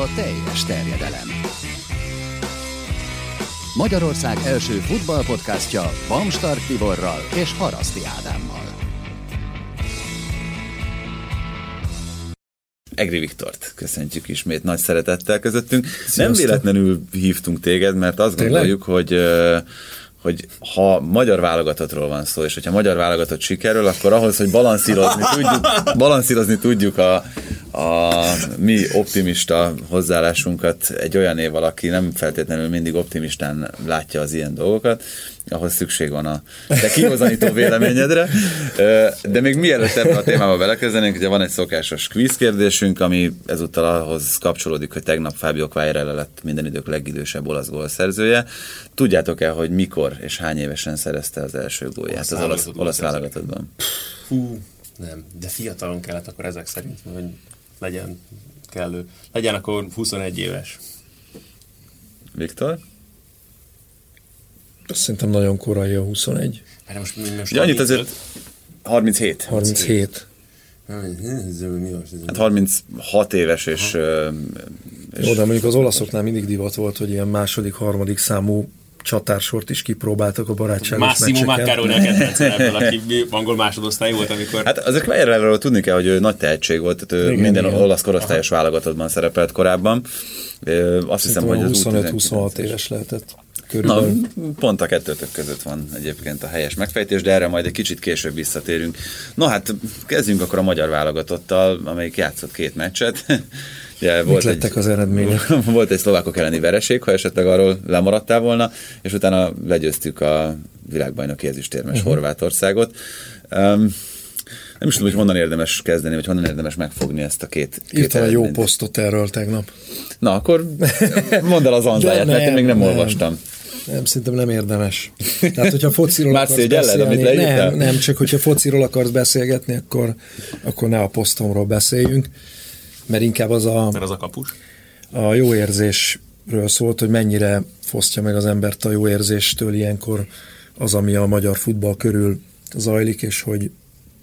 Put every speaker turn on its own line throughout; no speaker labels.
a teljes terjedelem. Magyarország első futballpodcastja Bamstart Tiborral és Haraszti Ádámmal.
Egri Viktort köszöntjük ismét nagy szeretettel közöttünk. Sziasztok. Nem véletlenül hívtunk téged, mert azt Tényleg? gondoljuk, hogy hogy ha magyar válogatottról van szó, és hogyha magyar válogatott sikerül, akkor ahhoz, hogy balanszírozni tudjuk, balanszírozni tudjuk a, a mi optimista hozzáállásunkat egy olyan év aki nem feltétlenül mindig optimistán látja az ilyen dolgokat, ahhoz szükség van a te kihozanító véleményedre. De még mielőtt ebben a témába belekezdenénk, ugye van egy szokásos quiz kérdésünk, ami ezúttal ahhoz kapcsolódik, hogy tegnap Fábio Quagliarella lett minden idők legidősebb olasz gólszerzője. Tudjátok-e, hogy mikor és hány évesen szerezte az első gólját az olasz, olasz válogatottban?
Hú, nem, de fiatalon kellett akkor ezek szerint, hogy legyen kellő. Legyen akkor 21 éves.
Viktor?
Azt szerintem nagyon korai a 21.
Hát most, most
ja, annyit azért 37.
37.
Hát 36 éves, és,
és... Jó, de mondjuk az olaszoknál mindig divat volt, hogy ilyen második, harmadik számú csatársort is kipróbáltak a barátságos
Massimo Maccarone a kedvencem ebből, aki angol másodosztály volt, amikor...
Hát azért Quagliarello tudni kell, hogy ő nagy tehetség volt, tehát ő igen, minden igen. olasz korosztályos Aha. válogatottban szerepelt korábban. Azt hiszem, hogy
25-26 éves lehetett. Körülbelül.
Na, pont a kettőtök között van egyébként a helyes megfejtés, de erre majd egy kicsit később visszatérünk. No hát, kezdjünk akkor a magyar válogatottal, amelyik játszott két meccset.
Ja, Mit volt lettek egy, az eredmények?
Volt egy szlovákok elleni vereség, ha esetleg arról lemaradtál volna, és utána legyőztük a világbajnoki ezüstérmes uh-huh. Horvátországot. Um, nem is tudom, hogy honnan érdemes kezdeni, vagy honnan érdemes megfogni ezt a két, két
Írtam egy jó posztot erről tegnap.
Na, akkor mondd el az anzáját, mert én még nem, nem olvastam.
Nem, szerintem nem érdemes. Tehát, hogyha fociról
Már akarsz beszélni, amit
nem, nem, csak hogyha fociról akarsz beszélgetni, akkor, akkor ne a posztomról beszéljünk, mert inkább az a...
Mert az a kapus?
A jó érzésről szólt, hogy mennyire fosztja meg az embert a jó érzéstől ilyenkor az, ami a magyar futball körül zajlik, és hogy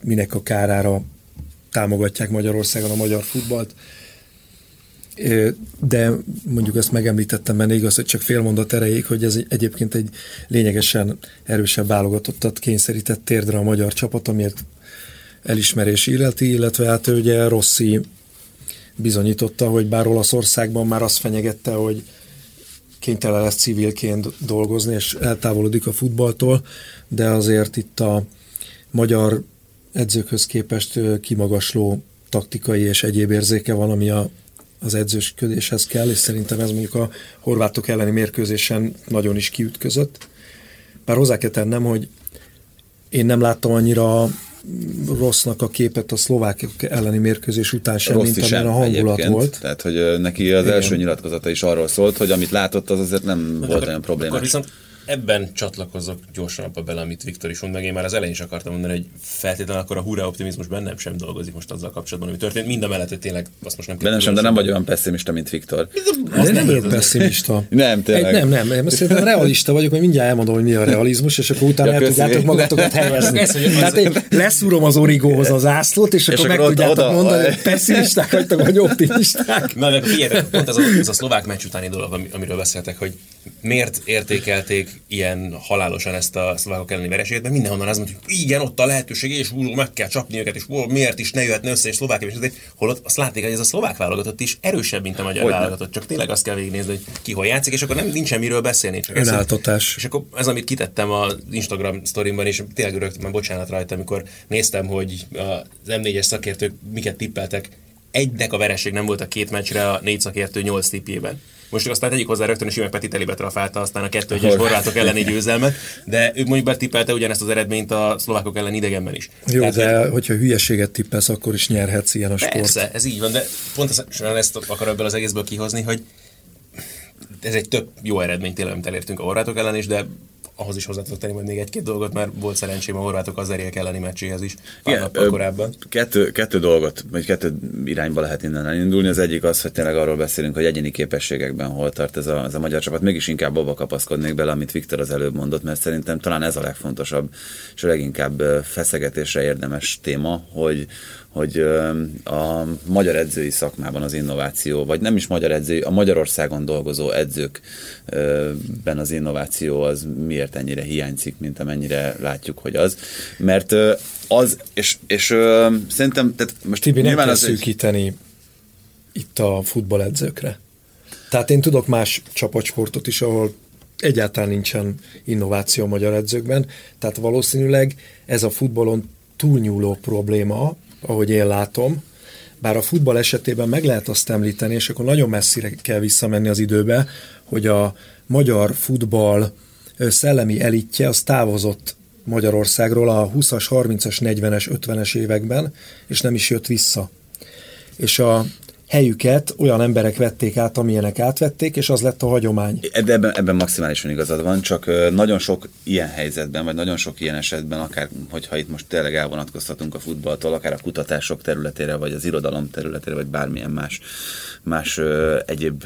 minek a kárára támogatják Magyarországon a magyar futballt de mondjuk ezt megemlítettem benne igaz, hogy csak fél mondat erejéig, hogy ez egyébként egy lényegesen erősebb válogatottat kényszerített térdre a magyar csapat, amiért elismerés illeti, illetve hát ugye Rossi bizonyította, hogy bár Olaszországban már azt fenyegette, hogy kénytelen lesz civilként dolgozni, és eltávolodik a futballtól, de azért itt a magyar edzőkhöz képest kimagasló taktikai és egyéb érzéke van, ami a az edzősködéshez kell, és szerintem ez mondjuk a horvátok elleni mérkőzésen nagyon is kiütközött. Bár hozzá kell tennem, hogy én nem láttam annyira rossznak a képet a szlovák elleni mérkőzés után sem, Rossz mint amilyen a hangulat volt.
Tehát, hogy neki az Igen. első nyilatkozata is arról szólt, hogy amit látott, az azért nem volt olyan problémás. Akkor
viszont ebben csatlakozok gyorsan abba bele, amit Viktor is mond, meg én már az elején is akartam mondani, hogy feltétlenül akkor a hurra optimizmus bennem sem dolgozik most azzal kapcsolatban, ami történt. Mind a mellett, hogy tényleg azt most nem
Bennem sem, de nem vagy olyan pessimista, mint Viktor.
De nem vagyok pessimista.
nem, tényleg.
Egy, nem, nem, nem. Szerintem realista vagyok, hogy mindjárt elmondom, hogy mi a realizmus, és akkor utána ja, el tudjátok magatokat helyezni. Tehát én leszúrom az origóhoz az ászlót, és, és akkor, meg tudjátok mondani, hogy pessimisták vagytok, vagy optimisták.
Na, de figyeljetek, pont ez a, ez a szlovák meccs utáni dolog, amiről beszéltek, hogy miért értékelték ilyen halálosan ezt a szlovákok elleni vereséget, mert mindenhonnan az mondja, hogy igen, ott a lehetőség, és hú, meg kell csapni őket, és hú, miért is ne jöhetne össze, és Szlovákia, és azért, holott azt látják, hogy ez a szlovák válogatott is erősebb, mint a magyar hogy válogatott, csak tényleg azt kell végignézni, hogy ki hol játszik, és akkor nem nincsen miről beszélni. Csak
Önáltatás.
És akkor ez, amit kitettem az Instagram sztorimban, és tényleg rögtön már bocsánat rajta, amikor néztem, hogy az M4-es szakértők miket tippeltek, egynek a vereség nem volt a két meccsre a négy szakértő nyolc tippjében. Most aztán tegyük hozzá rögtön, és meg Peti telébe trafálta aztán a kettő egyes horvátok elleni győzelmet, de ők mondjuk betippelte ugyanezt az eredményt a szlovákok ellen idegenben is.
Jó, Tehát, de hogy... hogyha hülyeséget tippelsz, akkor is nyerhetsz ilyen a sport.
Persze, ez így van, de pontosan ezt akar ebből az egészből kihozni, hogy ez egy több jó eredmény tényleg, amit elértünk a horvátok ellen is, de ahhoz is hozzá tudok tenni majd még egy-két dolgot, mert volt szerencsém a horvátok az Eriek elleni meccséhez is
Igen, korábban. Kettő, kettő dolgot, vagy kettő irányba lehet innen elindulni. Az egyik az, hogy tényleg arról beszélünk, hogy egyéni képességekben hol tart ez a, ez a magyar csapat. Mégis inkább abba kapaszkodnék bele, amit Viktor az előbb mondott, mert szerintem talán ez a legfontosabb és a leginkább feszegetésre érdemes téma, hogy, hogy a magyar edzői szakmában az innováció, vagy nem is magyar edzői, a Magyarországon dolgozó edzőkben az innováció az miért ennyire hiányzik, mint amennyire látjuk, hogy az. Mert az, és, és szerintem, tehát
most Tibi, nem kell az szűkíteni egy... itt a futballedzőkre. Tehát én tudok más csapatsportot is, ahol egyáltalán nincsen innováció a magyar edzőkben, tehát valószínűleg ez a futballon túlnyúló probléma, ahogy én látom, bár a futball esetében meg lehet azt említeni, és akkor nagyon messzire kell visszamenni az időbe, hogy a magyar futball szellemi elitje az távozott Magyarországról a 20-as, 30-as, 40-es, 50-es években, és nem is jött vissza. És a helyüket olyan emberek vették át, amilyenek átvették, és az lett a hagyomány.
Ebben, ebben maximálisan igazad van, csak nagyon sok ilyen helyzetben, vagy nagyon sok ilyen esetben, akár hogyha itt most tényleg elvonatkoztatunk a futballtól, akár a kutatások területére, vagy az irodalom területére, vagy bármilyen más, más egyéb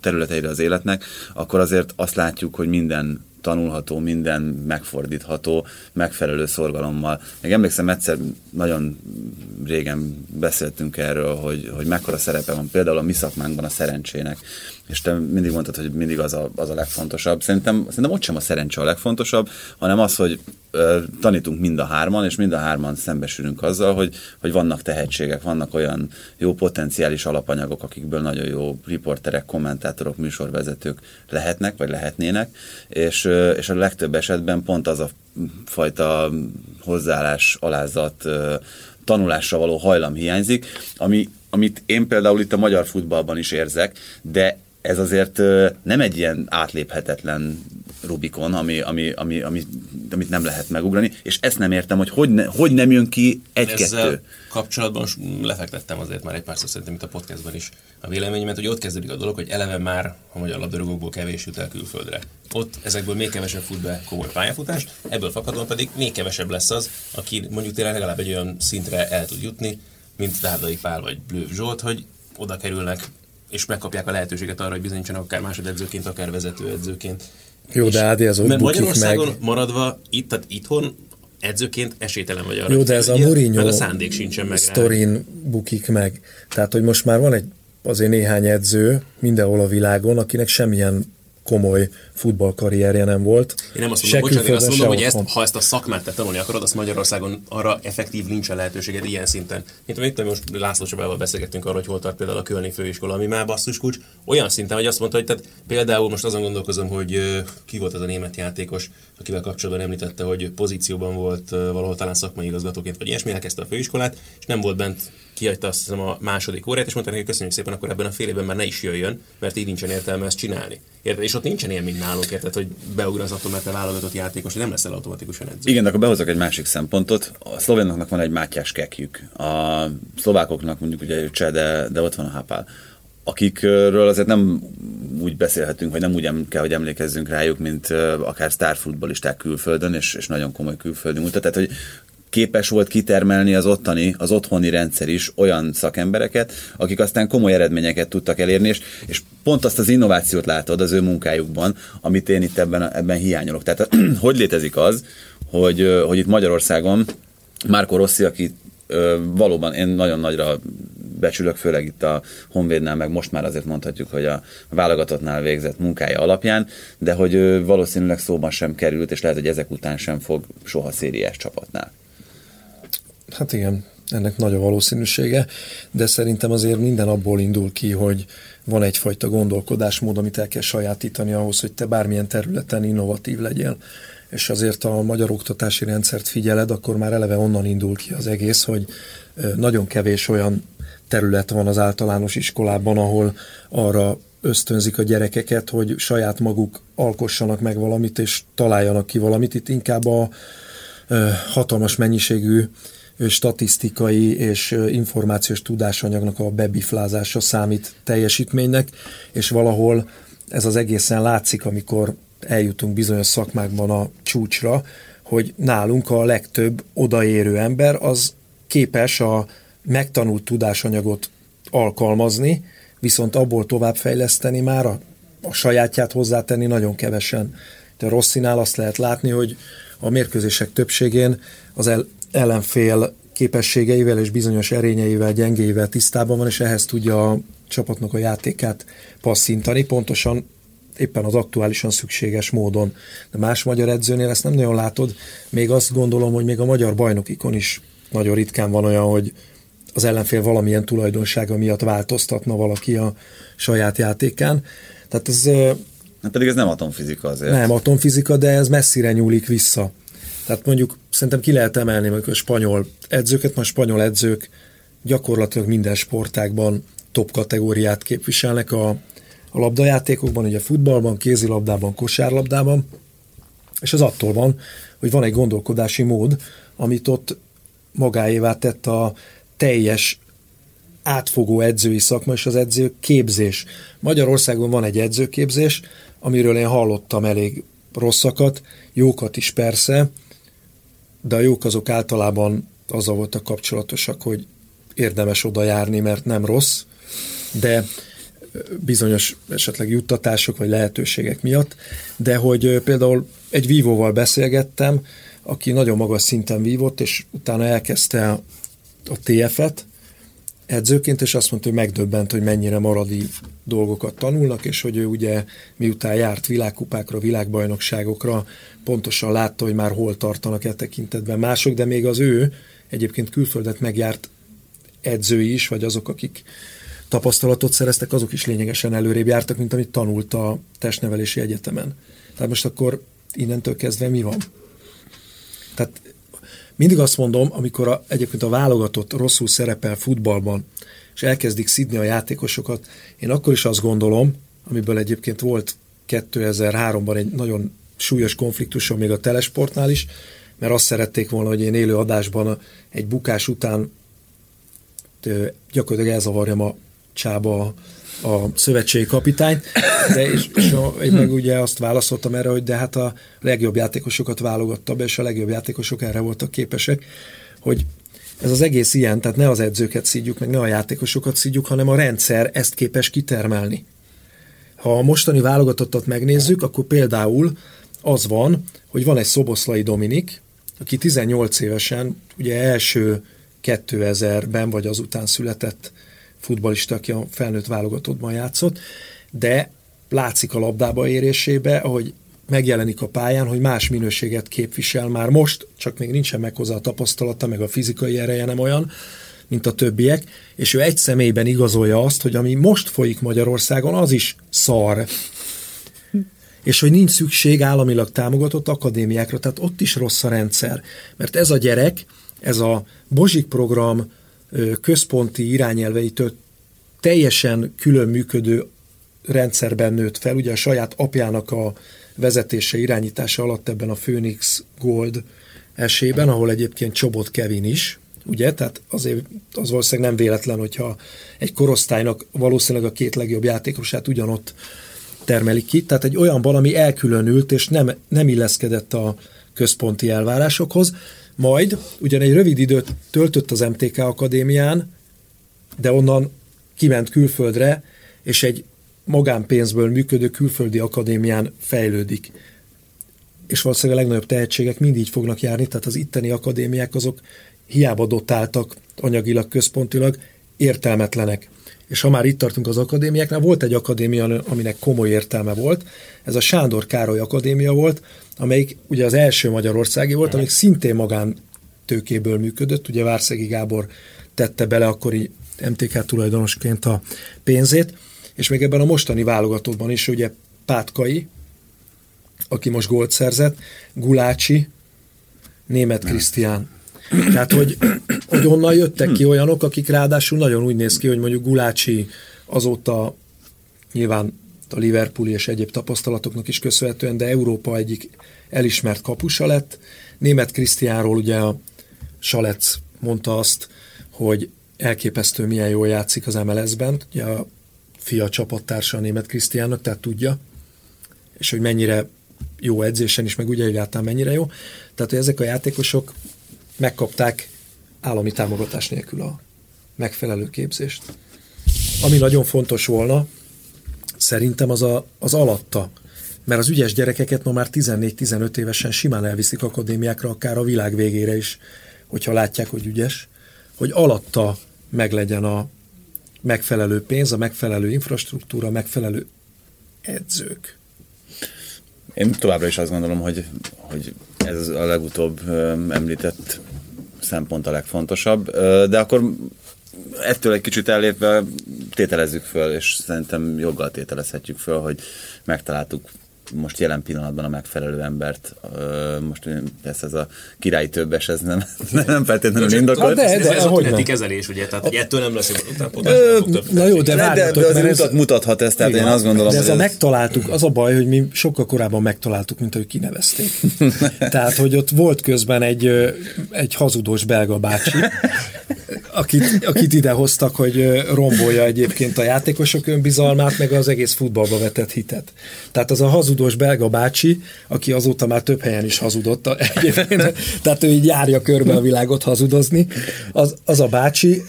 területeire az életnek, akkor azért azt látjuk, hogy minden tanulható, minden megfordítható, megfelelő szorgalommal. Még emlékszem, egyszer nagyon régen beszéltünk erről, hogy, hogy mekkora szerepe van például a mi szakmánkban a szerencsének. És te mindig mondtad, hogy mindig az a, az a legfontosabb. Szerintem, szerintem ott sem a szerencse a legfontosabb, hanem az, hogy tanítunk mind a hárman, és mind a hárman szembesülünk azzal, hogy, hogy vannak tehetségek, vannak olyan jó potenciális alapanyagok, akikből nagyon jó riporterek, kommentátorok, műsorvezetők lehetnek, vagy lehetnének, és, és a legtöbb esetben pont az a fajta hozzáállás, alázat, tanulásra való hajlam hiányzik, ami, amit én például itt a magyar futballban is érzek, de ez azért nem egy ilyen átléphetetlen Rubikon, ami, ami, ami, ami, amit nem lehet megugrani, és ezt nem értem, hogy hogy, ne, hogy nem jön ki egy-kettő.
kapcsolatban lefektettem azért már egy pár szó szerintem itt a podcastban is a véleményemet, hogy ott kezdődik a dolog, hogy eleve már a magyar labdarúgókból kevés jut el külföldre. Ott ezekből még kevesebb fut be komoly pályafutás, ebből fakadóan pedig még kevesebb lesz az, aki mondjuk tényleg legalább egy olyan szintre el tud jutni, mint Dárdai Pál vagy Blőv Zsolt, hogy oda kerülnek és megkapják a lehetőséget arra, hogy bizonyítsanak akár másodedzőként, akár vezetőedzőként.
Jó, de Ádi, az
Mert Magyarországon meg. maradva, itt, tehát itthon edzőként esélytelen vagy arra.
Jó, de ez a Mourinho
a szándék sincsen meg
sztorin bukik meg. Tehát, hogy most már van egy azért néhány edző mindenhol a világon, akinek semmilyen komoly futballkarrierje nem volt.
Én nem azt mondom, bocsánat, én azt mondom, hogy ezt, ha ezt a szakmát te tanulni akarod, azt Magyarországon arra effektív nincsen lehetőséged ilyen szinten. Mint amit most László Csabával beszélgettünk arról, hogy hol tart például a Kölni főiskola, ami már kulcs, olyan szinten, hogy azt mondta, hogy tehát például most azon gondolkozom, hogy ki volt az a német játékos, akivel kapcsolatban említette, hogy pozícióban volt valahol talán szakmai igazgatóként, vagy ilyesmi, elkezdte a főiskolát, és nem volt bent kiadta azt hiszem a második órát, és mondta neki, köszönjük szépen, akkor ebben a fél évben már ne is jöjjön, mert így nincsen értelme ezt csinálni. Érted? És ott nincsen ilyen, mint nálunk, érted, hogy beugrasz mert te válogatott játékos, nem leszel automatikusan edző.
Igen, de akkor behozok egy másik szempontot. A szlovénoknak van egy Mátyás kekjük. A szlovákoknak mondjuk ugye Cseh, de, de ott van a Hapál akikről azért nem úgy beszélhetünk, vagy nem úgy kell, hogy emlékezzünk rájuk, mint akár sztárfutbolisták külföldön, és, és nagyon komoly külföldi mutat. Tehát, hogy képes volt kitermelni az ottani, az otthoni rendszer is olyan szakembereket, akik aztán komoly eredményeket tudtak elérni, és, és pont azt az innovációt látod az ő munkájukban, amit én itt ebben, ebben hiányolok. Tehát hogy létezik az, hogy, hogy itt Magyarországon Márko Rossi, aki valóban én nagyon nagyra becsülök, főleg itt a Honvédnál, meg most már azért mondhatjuk, hogy a válogatottnál végzett munkája alapján, de hogy valószínűleg szóban sem került, és lehet, hogy ezek után sem fog soha szériás csapatnál.
Hát igen, ennek nagy a valószínűsége, de szerintem azért minden abból indul ki, hogy van egyfajta gondolkodásmód, amit el kell sajátítani ahhoz, hogy te bármilyen területen innovatív legyél. És azért a magyar oktatási rendszert figyeled, akkor már eleve onnan indul ki az egész, hogy nagyon kevés olyan terület van az általános iskolában, ahol arra ösztönzik a gyerekeket, hogy saját maguk alkossanak meg valamit, és találjanak ki valamit. Itt inkább a hatalmas mennyiségű statisztikai és információs tudásanyagnak a bebiflázása számít teljesítménynek, és valahol ez az egészen látszik, amikor eljutunk bizonyos szakmákban a csúcsra, hogy nálunk a legtöbb odaérő ember az képes a megtanult tudásanyagot alkalmazni, viszont abból továbbfejleszteni már a, a sajátját hozzátenni nagyon kevesen. De a Rosszinál azt lehet látni, hogy a mérkőzések többségén az el, ellenfél képességeivel és bizonyos erényeivel, gyengéivel tisztában van, és ehhez tudja a csapatnak a játékát passzintani, pontosan éppen az aktuálisan szükséges módon. De más magyar edzőnél ezt nem nagyon látod, még azt gondolom, hogy még a magyar bajnokikon is nagyon ritkán van olyan, hogy az ellenfél valamilyen tulajdonsága miatt változtatna valaki a saját játékán. Tehát ez...
Hát pedig ez nem atomfizika azért.
Nem atomfizika, de ez messzire nyúlik vissza. Tehát mondjuk szerintem ki lehet emelni mondjuk a spanyol edzőket, mert a spanyol edzők gyakorlatilag minden sportákban top kategóriát képviselnek a, a labdajátékokban, ugye futballban, kézilabdában, kosárlabdában, és az attól van, hogy van egy gondolkodási mód, amit ott magáévá tett a teljes átfogó edzői szakma és az edző képzés. Magyarországon van egy edzőképzés, amiről én hallottam elég rosszakat, jókat is persze, de a jók azok általában azzal voltak kapcsolatosak, hogy érdemes oda járni, mert nem rossz, de bizonyos esetleg juttatások vagy lehetőségek miatt, de hogy például egy vívóval beszélgettem, aki nagyon magas szinten vívott, és utána elkezdte a TF-et edzőként, és azt mondta, hogy megdöbbent, hogy mennyire maradi dolgokat tanulnak, és hogy ő ugye miután járt világkupákra, világbajnokságokra, pontosan látta, hogy már hol tartanak e tekintetben mások, de még az ő egyébként külföldet megjárt edzői is, vagy azok, akik tapasztalatot szereztek, azok is lényegesen előrébb jártak, mint amit tanult a testnevelési egyetemen. Tehát most akkor innentől kezdve mi van? Tehát mindig azt mondom, amikor a, egyébként a válogatott rosszul szerepel futballban, és elkezdik szidni a játékosokat, én akkor is azt gondolom, amiből egyébként volt 2003-ban egy nagyon súlyos konfliktusom még a telesportnál is, mert azt szerették volna, hogy én élő adásban egy bukás után gyakorlatilag elzavarjam a csába a szövetségi kapitány, de és, és én meg ugye azt válaszoltam erre, hogy de hát a legjobb játékosokat válogatta be, és a legjobb játékosok erre voltak képesek, hogy ez az egész ilyen, tehát ne az edzőket szídjuk, meg ne a játékosokat szídjuk, hanem a rendszer ezt képes kitermelni. Ha a mostani válogatottat megnézzük, akkor például az van, hogy van egy Szoboszlai Dominik, aki 18 évesen, ugye első 2000-ben vagy azután született futbalista, aki a felnőtt válogatottban játszott, de látszik a labdába érésébe, ahogy megjelenik a pályán, hogy más minőséget képvisel már most, csak még nincsen meg hozzá a tapasztalata, meg a fizikai ereje nem olyan, mint a többiek, és ő egy személyben igazolja azt, hogy ami most folyik Magyarországon, az is szar. És hogy nincs szükség államilag támogatott akadémiákra, tehát ott is rossz a rendszer. Mert ez a gyerek, ez a Bozsik program központi irányelveitől teljesen külön működő rendszerben nőtt fel, ugye a saját apjának a vezetése, irányítása alatt ebben a Phoenix Gold esében, ahol egyébként Csobot Kevin is, ugye, tehát azért az valószínűleg nem véletlen, hogyha egy korosztálynak valószínűleg a két legjobb játékosát ugyanott termelik ki, tehát egy olyan valami elkülönült, és nem, nem illeszkedett a központi elvárásokhoz, majd ugyan egy rövid időt töltött az MTK Akadémián, de onnan kiment külföldre, és egy magánpénzből működő külföldi akadémián fejlődik. És valószínűleg a legnagyobb tehetségek mind így fognak járni, tehát az itteni akadémiák azok hiába dotáltak anyagilag, központilag, értelmetlenek. És ha már itt tartunk az akadémiáknál, volt egy akadémia, aminek komoly értelme volt, ez a Sándor Károly Akadémia volt, amelyik ugye az első magyarországi volt, amik szintén magán tőkéből működött, ugye Várszegi Gábor tette bele akkori MTK tulajdonosként a pénzét, és még ebben a mostani válogatottban is ugye Pátkai, aki most gólt szerzett, Gulácsi, német Krisztián. Tehát, hogy, hogy onnan jöttek ki olyanok, akik ráadásul nagyon úgy néz ki, hogy mondjuk Gulácsi azóta nyilván a Liverpooli és egyéb tapasztalatoknak is köszönhetően, de Európa egyik elismert kapusa lett. Német Krisztiánról ugye a Salec mondta azt, hogy elképesztő milyen jól játszik az MLS-ben, ugye a fia csapattársa a német Krisztiánnak, tehát tudja, és hogy mennyire jó edzésen is, meg ugye egyáltalán mennyire jó. Tehát, hogy ezek a játékosok megkapták állami támogatás nélkül a megfelelő képzést. Ami nagyon fontos volna, szerintem az, a, az alatta. Mert az ügyes gyerekeket ma már 14-15 évesen simán elviszik akadémiákra, akár a világ végére is, hogyha látják, hogy ügyes, hogy alatta meglegyen a megfelelő pénz, a megfelelő infrastruktúra, a megfelelő edzők.
Én továbbra is azt gondolom, hogy, hogy ez a legutóbb említett szempont a legfontosabb, de akkor ettől egy kicsit ellépve tételezzük föl, és szerintem joggal tételezhetjük föl, hogy megtaláltuk most jelen pillanatban a megfelelő embert. Most persze ez a királyi többes, ez nem, nem feltétlenül indokolt.
De, de, de, ez a kezelés, ugye? Tehát hogy ettől nem lesz utánpótlás.
Na jó, de,
de, de, ez mutat, mutathat ezt, tehát igen, én azt gondolom,
De ez
a
ez... megtaláltuk, az a baj, hogy mi sokkal korábban megtaláltuk, mint hogy kinevezték. tehát, hogy ott volt közben egy, egy hazudós belga bácsi, akit, akit idehoztak, hogy rombolja egyébként a játékosok önbizalmát, meg az egész futballba vetett hitet. Tehát az a hazudós belga bácsi, aki azóta már több helyen is hazudott, egyébként, tehát ő így járja körbe a világot hazudozni, az, az a bácsi,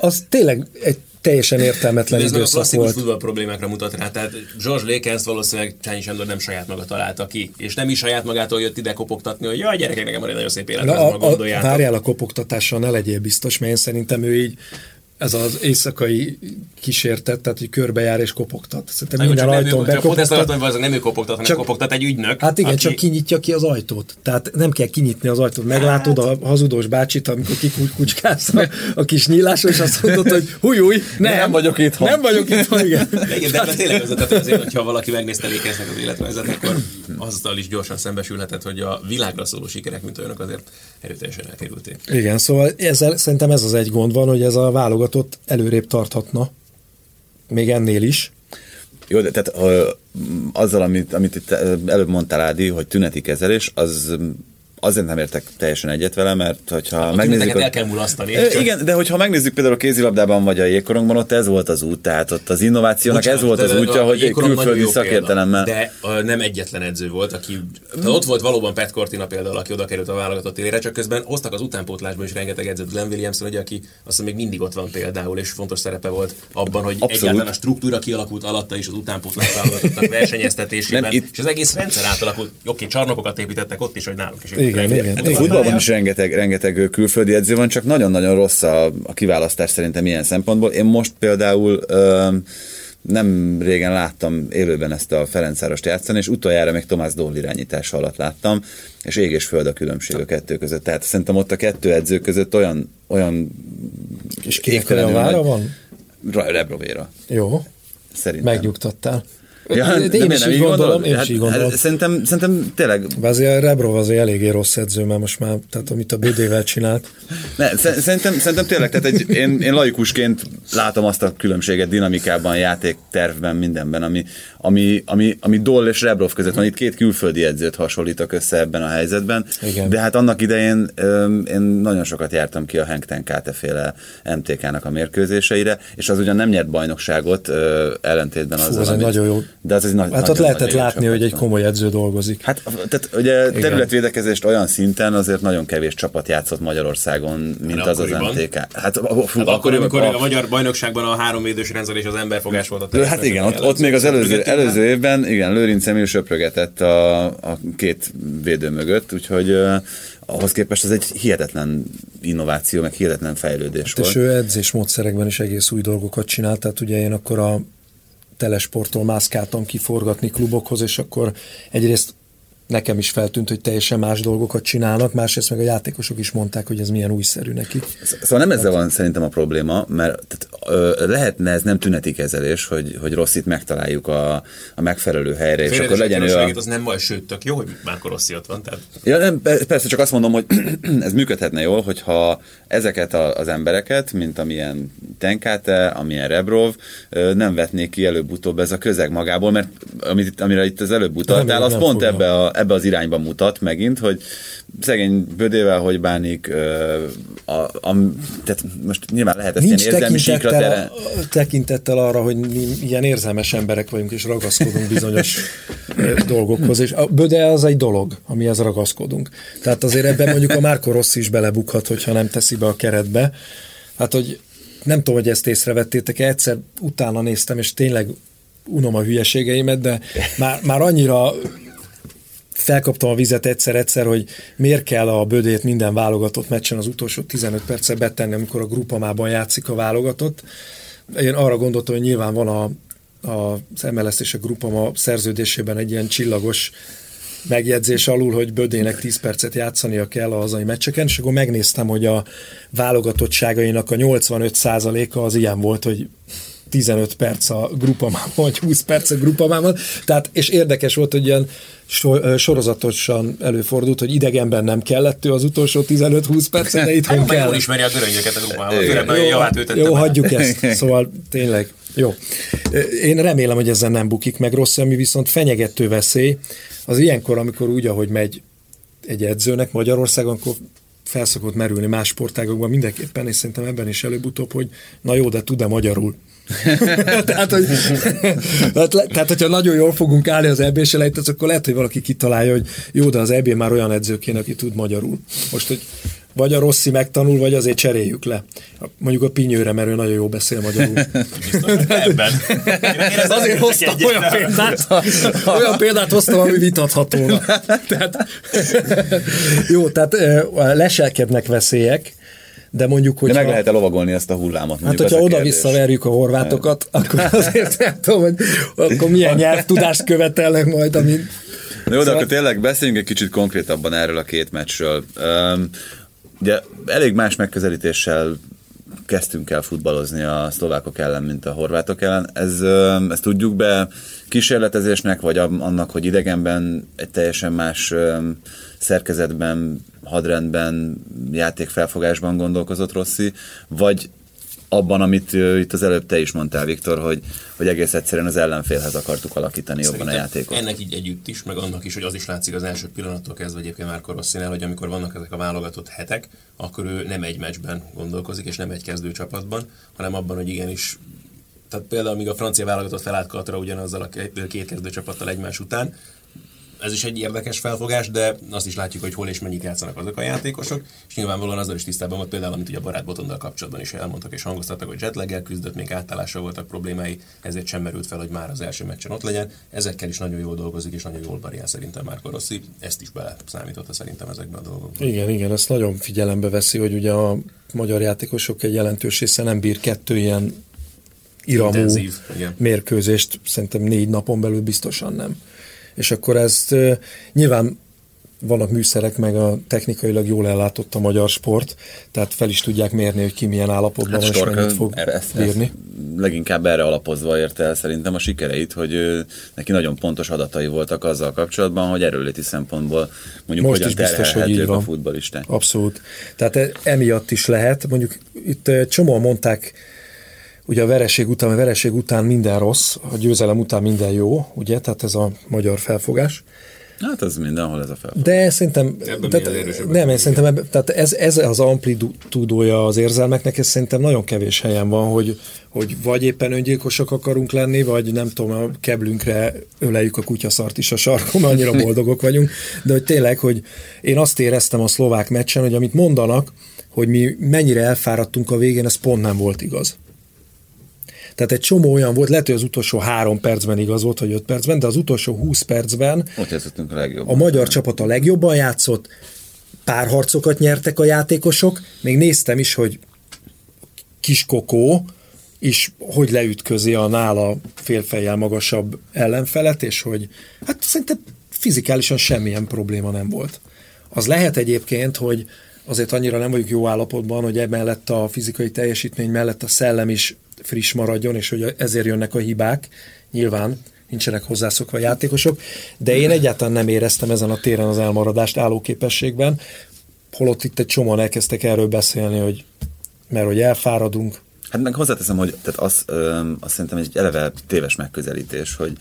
az tényleg egy teljesen értelmetlen
Ez
időszak
a volt. futball problémákra mutat rá. Tehát George Lakens valószínűleg Csányi Sándor nem saját maga találta ki, és nem is saját magától jött ide kopogtatni, hogy jaj, gyerekek, nekem van egy nagyon szép élet,
a, a, Várjál a kopogtatással, ne legyél biztos, mert én szerintem ő így ez az éjszakai kísértet, tehát hogy körbejár és kopogtat. Szerintem
nem, minden ajtón bekopogtat. Hogy nem ő kopogtat, hanem csak, kopogtat egy ügynök.
Hát igen, aki... csak kinyitja ki az ajtót. Tehát nem kell kinyitni az ajtót. Meglátod a hazudós bácsit, amikor kikucskálsz a, a kis nyílásra, és azt mondod, hogy húj, húj, nem,
nem vagyok itt.
Nem vagyok itt, igen.
igen de, de tényleg az, tehát azért, hogyha valaki megnézte Lékeznek az életrajzát, akkor azzal is gyorsan szembesülhetett, hogy a világra szóló sikerek, mint olyanok azért erőteljesen elkerülték.
Igen, szóval ezzel, szerintem ez az egy gond van, hogy ez a válogatott előrébb tarthatna, még ennél is.
Jó, de tehát azzal, amit, amit itt előbb mondtál, Ádi, hogy tüneti kezelés, az azért nem értek teljesen egyet vele, mert hogyha
a
megnézzük...
A... el kell mulasztani.
E, igen, de hogyha megnézzük például a kézilabdában vagy a jégkorongban, ott ez volt az út, tehát ott az innovációnak Bocsánat, ez volt az útja, hogy külföldi szakértelemmel.
De uh, nem egyetlen edző volt, aki... Tehát ott volt valóban Pat Cortina például, aki oda került a válogatott élére, csak közben hoztak az utánpótlásban is rengeteg edzőt. Glenn Williamson, ugye, aki azt még mindig ott van például, és fontos szerepe volt abban, hogy Abszolút. egyáltalán a struktúra kialakult alatta is az utánpótlás válogatottnak versenyeztetésében, nem, itt... és az egész rendszer átalakult. Oké, csarnokokat építettek ott is, hogy nálunk is.
Igen, igen, igen
futballban is rengeteg, rengeteg külföldi edző van, csak nagyon-nagyon rossz a, a kiválasztás szerintem ilyen szempontból. Én most például ö, nem régen láttam élőben ezt a Ferencárost játszani, és utoljára még Tomás Dól irányítása alatt láttam, és ég és föld a különbség a kettő között. Tehát szerintem ott a kettő edző között olyan, olyan
és kinek olyan vára van?
Rebrovéra.
Jó.
Szerintem.
Megnyugtattál. Ja, én, én is így gondolom, én hát, is így gondolom. Hát,
szerintem, szerintem tényleg...
Azért a Rebrov azért eléggé rossz edző, mert most már, tehát amit a BD-vel csinált.
Ne, szerintem, szerintem tényleg, tehát egy, én, én laikusként látom azt a különbséget dinamikában, játéktervben, mindenben, ami, ami, ami, ami Doll és Rebrov között van. Itt két külföldi edzőt hasonlítok össze ebben a helyzetben. Igen. De hát annak idején én nagyon sokat jártam ki a Henk Tenkáte féle MTK-nak a mérkőzéseire, és az ugyan nem nyert bajnokságot ellentétben
az. az amit, nagyon jó de az egy nagy, hát ott lehetett látni, hogy egy komoly edző dolgozik.
Hát tehát ugye Igen. területvédekezést olyan szinten azért nagyon kevés csapat játszott Magyarországon, mint hát az az MTK. Hát,
hát akkor, amikor a, a magyar bajnokságban a három védős rendszer és az emberfogás volt
a Hát igen, ott, ott még az előző, előző évben, igen, Lőrinc Emil söprögetett a, a két védő mögött, úgyhogy ahhoz képest ez egy hihetetlen innováció, meg hihetetlen fejlődés hát volt.
És ő edzésmódszerekben is egész új dolgokat csinált, tehát ugye én akkor a telesporttól mászkáltam kiforgatni klubokhoz, és akkor egyrészt nekem is feltűnt, hogy teljesen más dolgokat csinálnak, másrészt meg a játékosok is mondták, hogy ez milyen újszerű nekik.
Szóval nem ezzel van szerintem a probléma, mert tehát, ö, lehetne ez nem tüneti kezelés, hogy, hogy Rosszit megtaláljuk a, a megfelelő helyre, és akkor legyen ő
a... Az nem baj, sőt, tök jó, hogy már Rossi ott van. Tehát...
Ja, nem, persze csak azt mondom, hogy ez működhetne jól, hogyha ezeket a, az embereket, mint amilyen Tenkáte, amilyen Rebrov, nem vetnék ki előbb-utóbb ez a közeg magából, mert amit, amire itt az előbb utaltál, az pont ebbe a, ebbe az irányba mutat megint, hogy szegény bödével hogy bánik, a, a, tehát most nyilván lehet ezt
Nincs
ilyen érzelmi síkra tere...
tekintettel arra, hogy mi ilyen érzelmes emberek vagyunk, és ragaszkodunk bizonyos dolgokhoz, és a böde az egy dolog, amihez ragaszkodunk. Tehát azért ebben mondjuk a Márko Rossi is belebukhat, hogyha nem teszi be a keretbe. Hát, hogy nem tudom, hogy ezt észrevettétek egyszer utána néztem, és tényleg unom a hülyeségeimet, de már, már annyira felkaptam a vizet egyszer-egyszer, hogy miért kell a bödét minden válogatott meccsen az utolsó 15 percet betenni, amikor a grupamában játszik a válogatott. Én arra gondoltam, hogy nyilván van a, a, az MLS és a grupama szerződésében egy ilyen csillagos megjegyzés alul, hogy Bödének 10 percet játszania kell a hazai meccseken, és akkor megnéztem, hogy a válogatottságainak a 85%-a az ilyen volt, hogy 15 perc a grupamában, vagy 20 perc a grupamában. Tehát, és érdekes volt, hogy ilyen sorozatosan előfordult, hogy idegenben nem kellett ő az utolsó 15-20 percet, de itthon kell. Jól
ismeri a göröngyöket a grupában. Jó,
javát jó hagyjuk ezt. Szóval tényleg jó. Én remélem, hogy ezzel nem bukik meg rossz, ami viszont fenyegető veszély, az ilyenkor, amikor úgy, ahogy megy egy edzőnek Magyarországon, akkor felszokott merülni más sportágokban mindenképpen, és szerintem ebben is előbb-utóbb, hogy na jó, de tud-e magyarul? tehát, hogy, tehát, tehát, hogyha nagyon jól fogunk állni az eb elejét, akkor lehet, hogy valaki kitalálja, hogy jó, de az eb már olyan edző kéne, aki tud magyarul. Most, hogy vagy a Rossi megtanul, vagy azért cseréljük le. Mondjuk a Pinyőre, mert ő nagyon jó beszél magyarul.
Ebben.
Én azért hoztam olyan példát, olyan példát hoztam, ami vitatható. tehát, jó, tehát leselkednek veszélyek, de mondjuk, hogy.
De meg lehet-e lovagolni ezt a hullámot?
Hát, hogyha oda-vissza verjük a horvátokat, akkor azért nem tudom, hogy akkor milyen nyelvtudást követelnek majd, amit...
Na jó, de szóval... akkor tényleg beszéljünk egy kicsit konkrétabban erről a két meccsről. Um, ugye elég más megközelítéssel kezdtünk el futballozni a szlovákok ellen, mint a horvátok ellen. Ez, ezt tudjuk be kísérletezésnek, vagy annak, hogy idegenben egy teljesen más szerkezetben, hadrendben, játékfelfogásban gondolkozott Rossi, vagy abban, amit itt az előbb te is mondtál, Viktor, hogy, hogy egész egyszerűen az ellenfélhez akartuk alakítani Szerintem jobban a játékot.
Ennek így együtt is, meg annak is, hogy az is látszik az első pillanattól kezdve egyébként már Rosszinál, hogy amikor vannak ezek a válogatott hetek, akkor ő nem egy meccsben gondolkozik, és nem egy kezdőcsapatban, hanem abban, hogy igenis tehát például, amíg a francia válogatott felállt Katra ugyanazzal a két kezdőcsapattal egymás után, ez is egy érdekes felfogás, de azt is látjuk, hogy hol és mennyit játszanak azok a játékosok, és nyilvánvalóan azzal is tisztában volt például, amit ugye a barát Botondal kapcsolatban is elmondtak és hangoztattak, hogy jetlaggel küzdött, még átállással voltak problémái, ezért sem merült fel, hogy már az első meccsen ott legyen. Ezekkel is nagyon jól dolgozik, és nagyon jól variál szerintem már Rossi. Ezt is bele számította szerintem ezekbe a dolgokba.
Igen, igen, ezt nagyon figyelembe veszi, hogy ugye a magyar játékosok egy jelentős része nem bír kettő ilyen iramú Intenzív, mérkőzést, szerintem négy napon belül biztosan nem és akkor ezt nyilván vannak műszerek, meg a technikailag jól ellátott a magyar sport, tehát fel is tudják mérni, hogy ki milyen állapotban hát van, és mennyit fog erre, ezt, bírni. Ezt
leginkább erre alapozva érte el szerintem a sikereit, hogy ő, neki nagyon pontos adatai voltak azzal kapcsolatban, hogy erőléti szempontból mondjuk Most hogyan is biztos, hogy így van. a futballisták.
Abszolút. Tehát e- emiatt is lehet, mondjuk itt csomóan mondták, Ugye a vereség után, a vereség után minden rossz, a győzelem után minden jó, ugye? Tehát ez a magyar felfogás.
Hát ez mindenhol ez a felfogás.
De szerintem, tehát, nem, én szerintem ebbe, tehát ez, ez az amplitúdója az érzelmeknek, ez szerintem nagyon kevés helyen van, hogy, hogy vagy éppen öngyilkosak akarunk lenni, vagy nem tudom, a keblünkre öleljük a kutyaszart is a sarkon, annyira boldogok vagyunk, de hogy tényleg, hogy én azt éreztem a szlovák meccsen, hogy amit mondanak, hogy mi mennyire elfáradtunk a végén, ez pont nem volt igaz. Tehát egy csomó olyan volt, lehet, hogy az utolsó három percben igaz volt, vagy öt percben, de az utolsó húsz percben
Ott a, legjobban.
a magyar csapat a legjobban játszott, párharcokat nyertek a játékosok, még néztem is, hogy Kiskokó is hogy leütközi a nála félfejjel magasabb ellenfelet, és hogy hát szerintem fizikálisan semmilyen probléma nem volt. Az lehet egyébként, hogy azért annyira nem vagyunk jó állapotban, hogy emellett a fizikai teljesítmény mellett a szellem is friss maradjon, és hogy ezért jönnek a hibák. Nyilván nincsenek hozzászokva a játékosok, de én egyáltalán nem éreztem ezen a téren az elmaradást állóképességben, holott itt egy csomóan elkezdtek erről beszélni, hogy mert hogy elfáradunk.
Hát meg hozzáteszem, hogy tehát az, ö, azt szerintem egy eleve téves megközelítés, hogy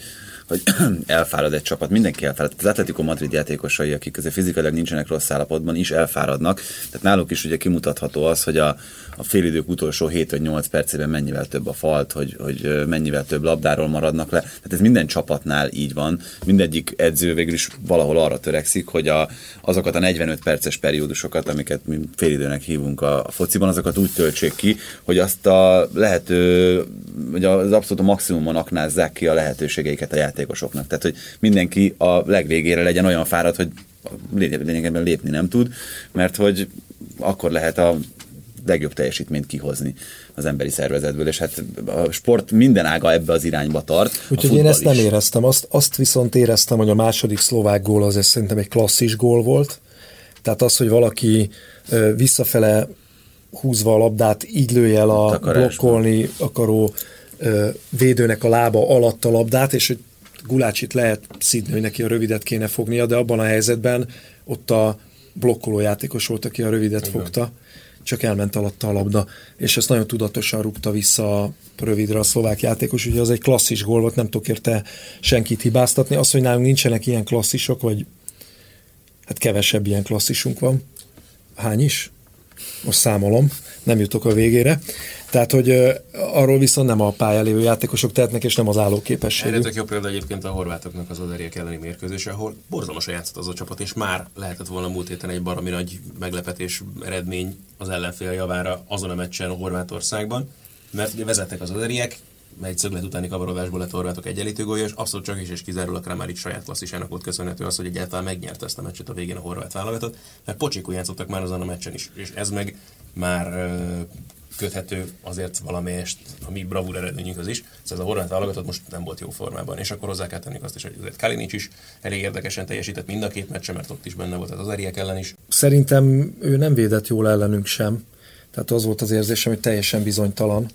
hogy elfárad egy csapat, mindenki elfárad. Az Atletico Madrid játékosai, akik azért fizikailag nincsenek rossz állapotban, is elfáradnak. Tehát náluk is ugye kimutatható az, hogy a, a félidők utolsó 7 vagy 8 percében mennyivel több a falt, hogy, hogy mennyivel több labdáról maradnak le. Tehát ez minden csapatnál így van. Mindegyik edző végül is valahol arra törekszik, hogy a, azokat a 45 perces periódusokat, amiket mi félidőnek hívunk a, a fociban, azokat úgy töltsék ki, hogy azt a lehető, vagy az abszolút a maximumon aknázzák ki a lehetőségeiket a játékosoknak. Tehát, hogy mindenki a legvégére legyen olyan fáradt, hogy lényegében lépni nem tud, mert hogy akkor lehet a legjobb teljesítményt kihozni az emberi szervezetből, és hát a sport minden ága ebbe az irányba tart.
Úgyhogy én ezt is. nem éreztem, azt, azt viszont éreztem, hogy a második szlovák gól az szerintem egy klasszis gól volt, tehát az, hogy valaki visszafele húzva a labdát így lője el a blokkolni akaró védőnek a lába alatt a labdát, és hogy Gulácsit lehet szidni, hogy neki a rövidet kéne fognia, de abban a helyzetben ott a blokkoló játékos volt, aki a rövidet Igen. fogta, csak elment alatta a labda, és ezt nagyon tudatosan rúgta vissza a rövidre a szlovák játékos, ugye az egy klasszis gól volt, nem tudok érte senkit hibáztatni. Az, hogy nálunk nincsenek ilyen klasszisok, vagy hát kevesebb ilyen klasszisunk van. Hány is? Most számolom, nem jutok a végére. Tehát, hogy arról viszont nem a pályán lévő játékosok tehetnek, és nem az állóképesség.
Erre jó példa egyébként a horvátoknak az oderiek elleni mérkőzés, ahol borzalmasan játszott az a csapat, és már lehetett volna múlt héten egy baromi nagy meglepetés eredmény az ellenfél javára azon a meccsen a Horvátországban, mert vezettek az oderiek, egy szöglet utáni kavarodásból lett horvátok egyenlítő gólya, és abszolút csak is és kizárólag Kramaric saját klasszisának volt köszönhető az, hogy egyáltalán megnyerte ezt a meccset a végén a horvát válogatott, mert pocsikú játszottak már azon a meccsen is, és ez meg már köthető azért valamelyest a mi bravúr eredményünkhöz is. Szóval a horvát válogatott most nem volt jó formában, és akkor hozzá kell tenni azt is, hogy azért Kalinic is elég érdekesen teljesített mind a két meccsen, mert ott is benne volt az Eriek ellen is.
Szerintem ő nem védett jól ellenünk sem. Tehát az volt az érzésem, hogy teljesen bizonytalan.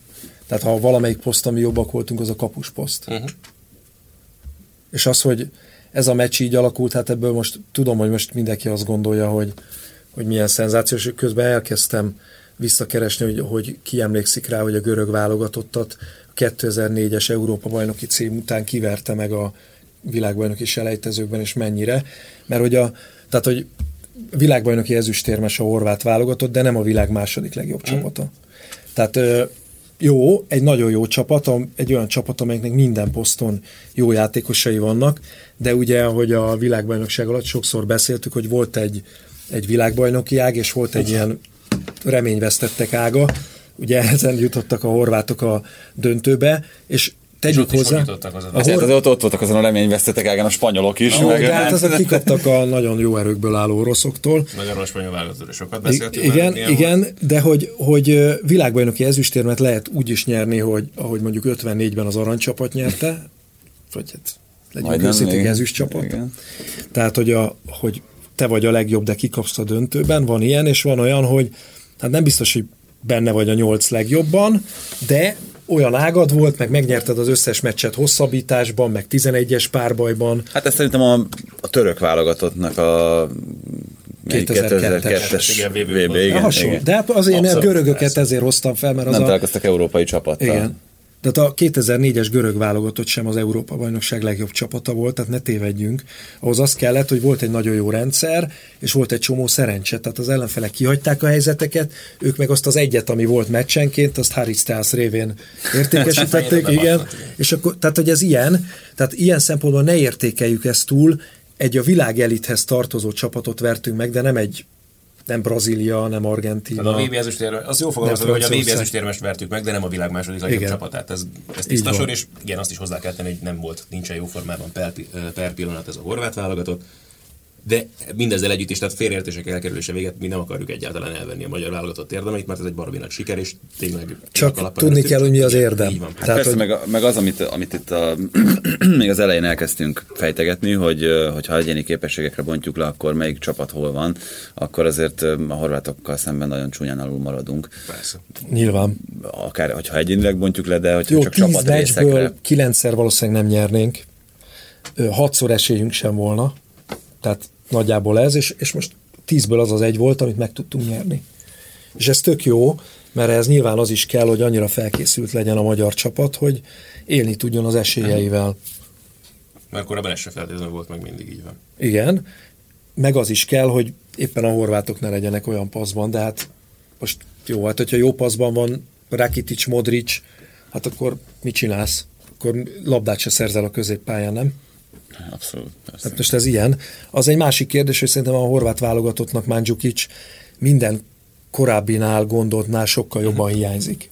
Tehát ha valamelyik poszt, ami jobbak voltunk, az a kapus poszt. Uh-huh. És az, hogy ez a meccs így alakult, hát ebből most tudom, hogy most mindenki azt gondolja, hogy, hogy milyen szenzációs, közben elkezdtem visszakeresni, hogy, hogy ki emlékszik rá, hogy a görög válogatottat a 2004-es Európa bajnoki cím után kiverte meg a világbajnoki selejtezőkben, és mennyire. Mert hogy a, tehát, hogy világbajnoki ezüstérmes a horvát válogatott, de nem a világ második legjobb mm. csapata. Tehát jó, egy nagyon jó csapat, egy olyan csapat, amelyiknek minden poszton jó játékosai vannak, de ugye, hogy a világbajnokság alatt sokszor beszéltük, hogy volt egy, egy világbajnoki ág, és volt egy ilyen reményvesztettek ága, ugye ezen jutottak a horvátok a döntőbe, és tegyük és hozzá.
Az a hor... ott, ott voltak azon a reményvesztetek ágán a spanyolok is.
Ah, meg... De hát azok kikaptak a nagyon jó erőkből álló oroszoktól.
Nagyon rossz spanyol válogatóról sokat beszéltünk.
Igen, igen volt. de hogy, hogy világbajnoki ezüstérmet lehet úgy is nyerni, hogy ahogy mondjuk 54-ben az aranycsapat nyerte, vagy hát legyünk őszintén ezüst csapat. Igen. Tehát, hogy, a, hogy te vagy a legjobb, de kikapsz a döntőben, van ilyen, és van olyan, hogy hát nem biztos, hogy benne vagy a nyolc legjobban, de olyan ágad volt, meg megnyerted az összes meccset hosszabbításban, meg 11-es párbajban.
Hát ez szerintem a, a török válogatottnak a
2002-es VB, igen, igen. De hát az én a görögöket ezért hoztam fel, mert az
Nem a... találkoztak európai csapattal.
Igen. Tehát a 2004-es görög válogatott sem az Európa bajnokság legjobb csapata volt, tehát ne tévedjünk. Ahhoz az kellett, hogy volt egy nagyon jó rendszer, és volt egy csomó szerencse. Tehát az ellenfelek kihagyták a helyzeteket, ők meg azt az egyet, ami volt meccsenként, azt Harry Styles révén értékesítették, igen. És akkor, tehát, hogy ez ilyen, tehát ilyen szempontból ne értékeljük ezt túl, egy a világ elithez tartozó csapatot vertünk meg, de nem egy nem Brazília, nem Argentina.
Tehát a VB ezüstérmes, az jó fogalmazva, hogy a VB ezüstérmest vertük meg, de nem a világ második legjobb csapatát. Ez, ez tiszta sor, és igen, azt is hozzá kell tenni, hogy nem volt, nincsen jó formában per, per pillanat ez a horvát válogatott de mindezzel együtt is, tehát félreértések elkerülése véget, mi nem akarjuk egyáltalán elvenni a magyar válogatott érdemeit, mert ez egy baromi nagy siker, és tényleg...
Csak tudni kell, hogy mi az érdem. Így
van. Hát tehát, persze, hogy... meg, meg, az, amit, amit itt a, még az elején elkezdtünk fejtegetni, hogy, hogy ha egyéni képességekre bontjuk le, akkor melyik csapat hol van, akkor azért a horvátokkal szemben nagyon csúnyán alul maradunk.
Persze.
Nyilván.
Akár, hogyha egyénileg bontjuk le, de hogyha Jó, csak csapat
részekre... kilencszer valószínűleg nem nyernénk, hatszor esélyünk sem volna, tehát Nagyjából ez, és, és most tízből az az egy volt, amit meg tudtunk nyerni. És ez tök jó, mert ez nyilván az is kell, hogy annyira felkészült legyen a magyar csapat, hogy élni tudjon az esélyeivel.
Mert korábban ez se feltétlenül volt meg mindig így van.
Igen, meg az is kell, hogy éppen a horvátok ne legyenek olyan paszban, de hát most jó, hát hogyha jó paszban van Rakitic, Modric, hát akkor mit csinálsz? Akkor labdát se szerzel a középpályán, nem?
Abszolút. Persze.
Hát most ez ilyen. Az egy másik kérdés, hogy szerintem a horvát válogatottnak Mandzukic minden korábbinál, gondoltnál sokkal jobban hiányzik.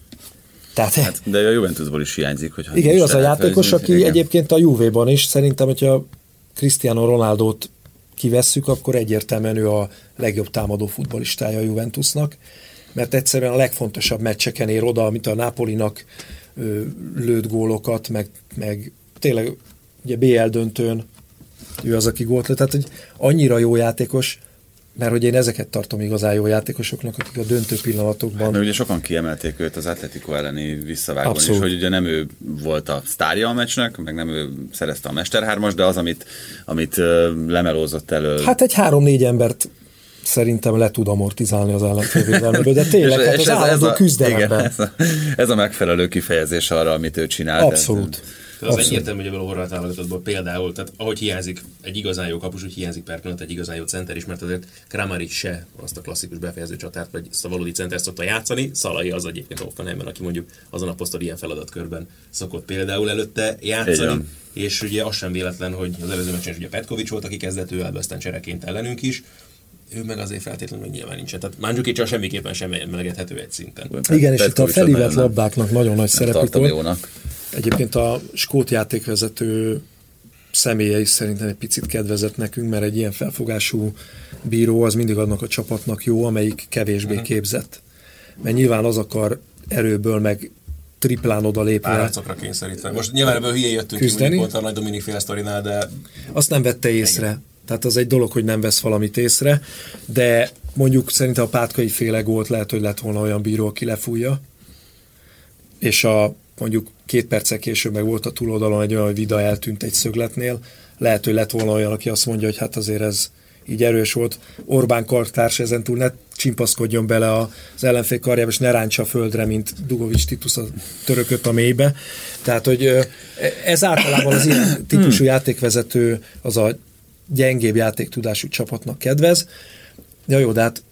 Tehát, hát, de a Juventusból is hiányzik. Hogy
igen, ő az a játékos, aki igen. egyébként a Juve-ban is, szerintem, hogyha Cristiano Ronaldo-t kivesszük, akkor egyértelműen ő a legjobb támadó futbolistája a Juventusnak, mert egyszerűen a legfontosabb meccseken ér oda, mint a Napolinak lőtt gólokat, meg, meg tényleg ugye BL döntőn ő az, aki gólt lőtt, tehát hogy annyira jó játékos, mert hogy én ezeket tartom igazán jó játékosoknak, akik a döntő pillanatokban...
Mert ugye sokan kiemelték őt az Atletico elleni visszavágón is, hogy ugye nem ő volt a sztárja a meccsnek, meg nem ő szerezte a Mesterhármas, de az, amit, amit lemelózott elő...
Hát egy három-négy embert szerintem le tud amortizálni az ellenfélvédelméből, de tényleg, hát az ez, ez a, küzdelemben. Igen,
ez, a, ez a megfelelő kifejezés arra, amit ő csinál.
Abszolút. De,
az egyértelmű, hogy a horvát válogatottból például, tehát ahogy hiányzik egy igazán jó kapus, úgy hiányzik per pillanat egy igazán jó center is, mert azért Kramaric se azt a klasszikus befejező csatát, vagy azt a valódi center szokta játszani, Szalai az egyébként Hoffenheimben, aki mondjuk azon a poszton ilyen feladatkörben szokott például előtte játszani. És ugye az sem véletlen, hogy az előző meccsen ugye Petkovics volt, aki kezdett ő aztán csereként ellenünk is, ő meg azért feltétlenül nyilván nincsen. Tehát Mandzukic semmiképpen sem melegedhető egy szinten.
Igen, és itt a felívett labdáknak nagyon nagy szerepük volt. Egyébként a skót játékvezető személye is szerintem egy picit kedvezett nekünk, mert egy ilyen felfogású bíró az mindig annak a csapatnak jó, amelyik kevésbé uh-huh. képzett. Mert nyilván az akar erőből meg triplán oda lépve.
Párcokra kényszerítve. Most nyilván ebből hülye jöttünk küzdeni. ki, pont a nagy Dominik fél de...
Azt nem vette észre. Igen. Tehát az egy dolog, hogy nem vesz valamit észre, de mondjuk szerintem a pátkai féle gólt lehet, hogy lett volna olyan bíró, aki lefújja, és a mondjuk két perccel később meg volt a túloldalon egy olyan, hogy Vida eltűnt egy szögletnél, lehet, hogy lett volna olyan, aki azt mondja, hogy hát azért ez így erős volt. Orbán kartárs ezen túl ne csimpaszkodjon bele az ellenfél karjába, és ne ráncsa a földre, mint Dugovics Titus a törököt a mélybe. Tehát, hogy ez általában az ilyen típusú játékvezető az a gyengébb játéktudású csapatnak kedvez. Ja jó, de hát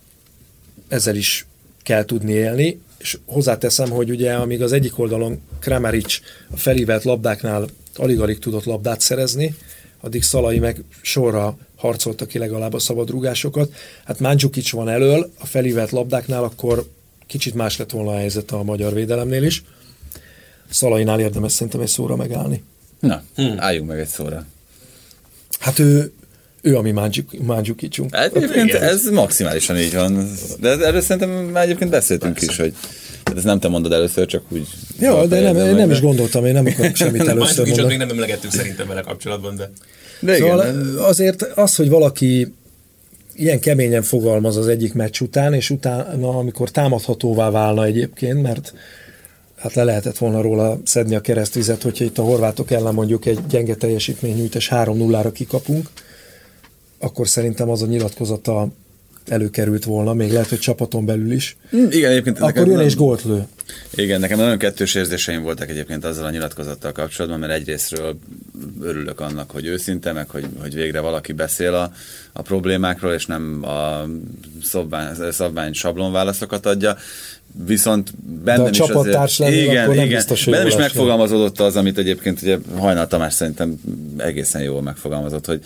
ezzel is kell tudni élni, és hozzáteszem, hogy ugye amíg az egyik oldalon Kramaric a felívelt labdáknál alig-alig tudott labdát szerezni, addig Szalai meg sorra harcolta ki legalább a szabadrúgásokat. Hát Mandzukic van elől, a felívelt labdáknál akkor kicsit más lett volna a helyzet a magyar védelemnél is. Szalainál érdemes szerintem egy szóra megállni.
Na, hmm. álljunk meg egy szóra.
Hát ő ő a mi Mandzukicsunk.
Hát egyébként ez maximálisan így van. De erről szerintem már egyébként beszéltünk Persze. is, hogy hát ezt nem te mondod először, csak úgy...
Jó, de nem, én nem is gondoltam, én nem akarok semmit először mondani.
még nem emlegettünk szerintem vele kapcsolatban, de...
de szóval igen. azért az, hogy valaki ilyen keményen fogalmaz az egyik meccs után, és utána, amikor támadhatóvá válna egyébként, mert hát le lehetett volna róla szedni a keresztvizet, hogyha itt a horvátok ellen mondjuk egy gyenge teljesítmény nyújtás 3-0-ra kikapunk, akkor szerintem az a nyilatkozata előkerült volna, még lehet, hogy csapaton belül is.
Mm, igen, egyébként.
Akkor jön és gólt lő.
Igen, nekem nagyon kettős érzéseim voltak egyébként azzal a nyilatkozattal kapcsolatban, mert egyrésztről örülök annak, hogy őszinte, meg hogy, hogy végre valaki beszél a, a problémákról, és nem a szabvány, szabvány sablon válaszokat adja. Viszont bennem
De a is azért, lenni, igen, akkor nem igen, biztos,
bennem is megfogalmazódott az, amit egyébként ugye Hajnal Tamás szerintem egészen jól megfogalmazott, hogy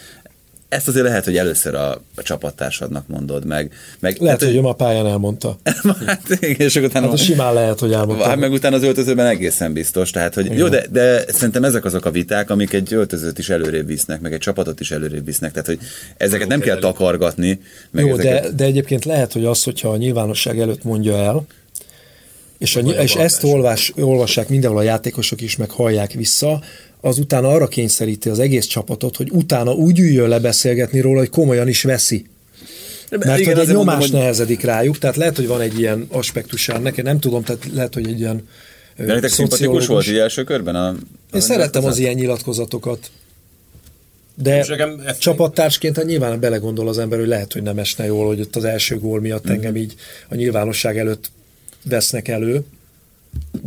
ezt azért lehet, hogy először a, a csapattársadnak mondod meg. meg
lehet, hát, hogy ő a pályán elmondta.
hát, igen, és utána,
hát simán lehet, hogy elmondta.
Hát meg utána az öltözőben egészen biztos. Tehát, hogy jó, de, de szerintem ezek azok a viták, amik egy öltözőt is előrébb visznek, meg egy csapatot is előrébb visznek. Tehát, hogy ezeket nem kell takargatni.
Meg jó, ezeket... de, de egyébként lehet, hogy az, hogyha a nyilvánosság előtt mondja el, és, a, és ezt olvas, olvassák mindenhol a játékosok is, meg hallják vissza, az utána arra kényszeríti az egész csapatot, hogy utána úgy üljön le beszélgetni róla, hogy komolyan is veszi. Mert Igen, hogy egy nyomás mondom, hogy... nehezedik rájuk, tehát lehet, hogy van egy ilyen aspektus ennek, én nem tudom, tehát lehet, hogy egy ilyen
De nektek szimpatikus volt így első körben? A, a
én szerettem az ilyen nyilatkozatokat. De csapattársként hát nyilván belegondol az ember, hogy lehet, hogy nem esne jól, hogy ott az első gól miatt mm-hmm. engem így a nyilvánosság előtt vesznek elő.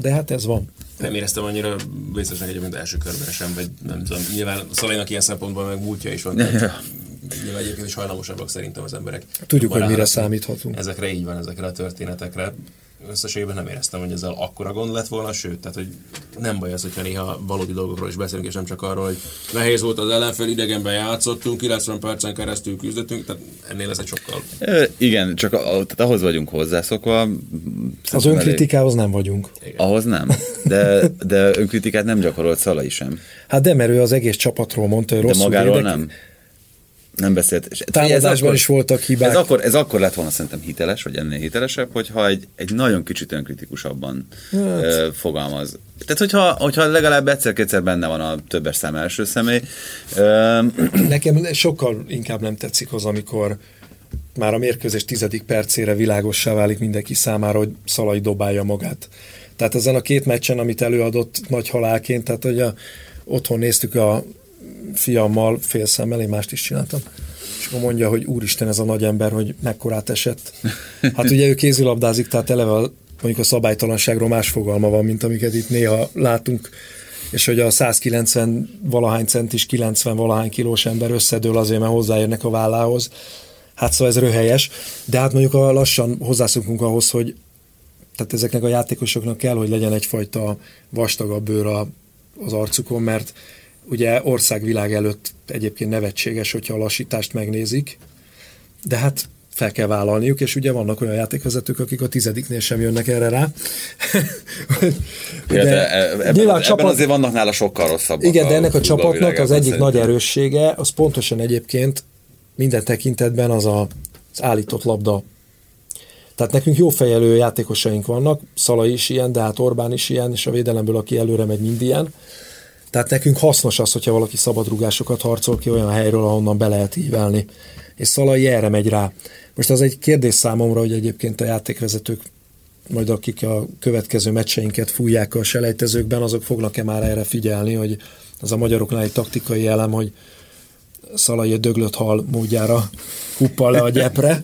De hát ez van.
Nem éreztem annyira biztosnak egyébként első körben sem, vagy nem tudom. Nyilván Szalainak ilyen szempontból meg múltja is van. Nyilván egyébként is hajlamosabbak szerintem az emberek.
Tudjuk, hogy mire számíthatunk.
Ezekre így van, ezekre a történetekre összességében nem éreztem, hogy ezzel akkora gond lett volna, sőt, tehát hogy nem baj az, hogyha néha valódi dolgokról is beszélünk, és nem csak arról, hogy nehéz volt az ellenfél, idegenben játszottunk, 90 percen keresztül küzdöttünk, tehát ennél ez egy sokkal...
E, igen, csak a, tehát ahhoz vagyunk hozzászokva.
Az önkritikához nem vagyunk.
Igen. Ahhoz nem, de, de önkritikát nem gyakorolt Szalai sem.
Hát de mert ő az egész csapatról mondta, hogy rosszul
De magáról védek. nem nem beszélt.
Támadásban akkor, is voltak hibák.
Ez akkor, ez akkor lett volna szerintem hiteles, vagy ennél hitelesebb, hogyha egy, egy nagyon kicsit önkritikusabban hát. ö, fogalmaz. Tehát, hogyha, hogyha legalább egyszer-kétszer benne van a többes szám első személy. Ö,
Nekem sokkal inkább nem tetszik az, amikor már a mérkőzés tizedik percére világossá válik mindenki számára, hogy Szalai dobálja magát. Tehát ezen a két meccsen, amit előadott nagy halálként, tehát hogy a, otthon néztük a fiammal félszemmel, én mást is csináltam. És akkor mondja, hogy úristen ez a nagy ember, hogy mekkorát esett. Hát ugye ő kézilabdázik, tehát eleve mondjuk a szabálytalanságról más fogalma van, mint amiket itt néha látunk, és hogy a 190 valahány centis, 90 valahány kilós ember összedől azért, mert hozzáérnek a vállához. Hát szóval ez röhelyes, de hát mondjuk a lassan hozzászokunk ahhoz, hogy tehát ezeknek a játékosoknak kell, hogy legyen egyfajta vastagabb bőr az arcukon, mert Ugye országvilág előtt egyébként nevetséges, hogyha a lassítást megnézik, de hát fel kell vállalniuk, és ugye vannak olyan játékvezetők, akik a tizediknél sem jönnek erre rá.
de e- ebben, ebben, csapat... ebben azért vannak nála sokkal rosszabb.
Igen, de ennek a, a csapatnak az egyik szerintem. nagy erőssége, az pontosan egyébként minden tekintetben az a, az állított labda. Tehát nekünk jó fejelő játékosaink vannak, Szala is ilyen, de hát Orbán is ilyen, és a védelemből, aki előre megy, mind ilyen. Tehát nekünk hasznos az, hogyha valaki szabadrugásokat harcol ki olyan helyről, ahonnan be lehet ívelni. És Szalai erre megy rá. Most az egy kérdés számomra, hogy egyébként a játékvezetők majd akik a következő meccseinket fújják a selejtezőkben, azok fognak-e már erre figyelni, hogy az a magyaroknál egy taktikai elem, hogy Szalai a döglött hal módjára kuppal le a gyepre,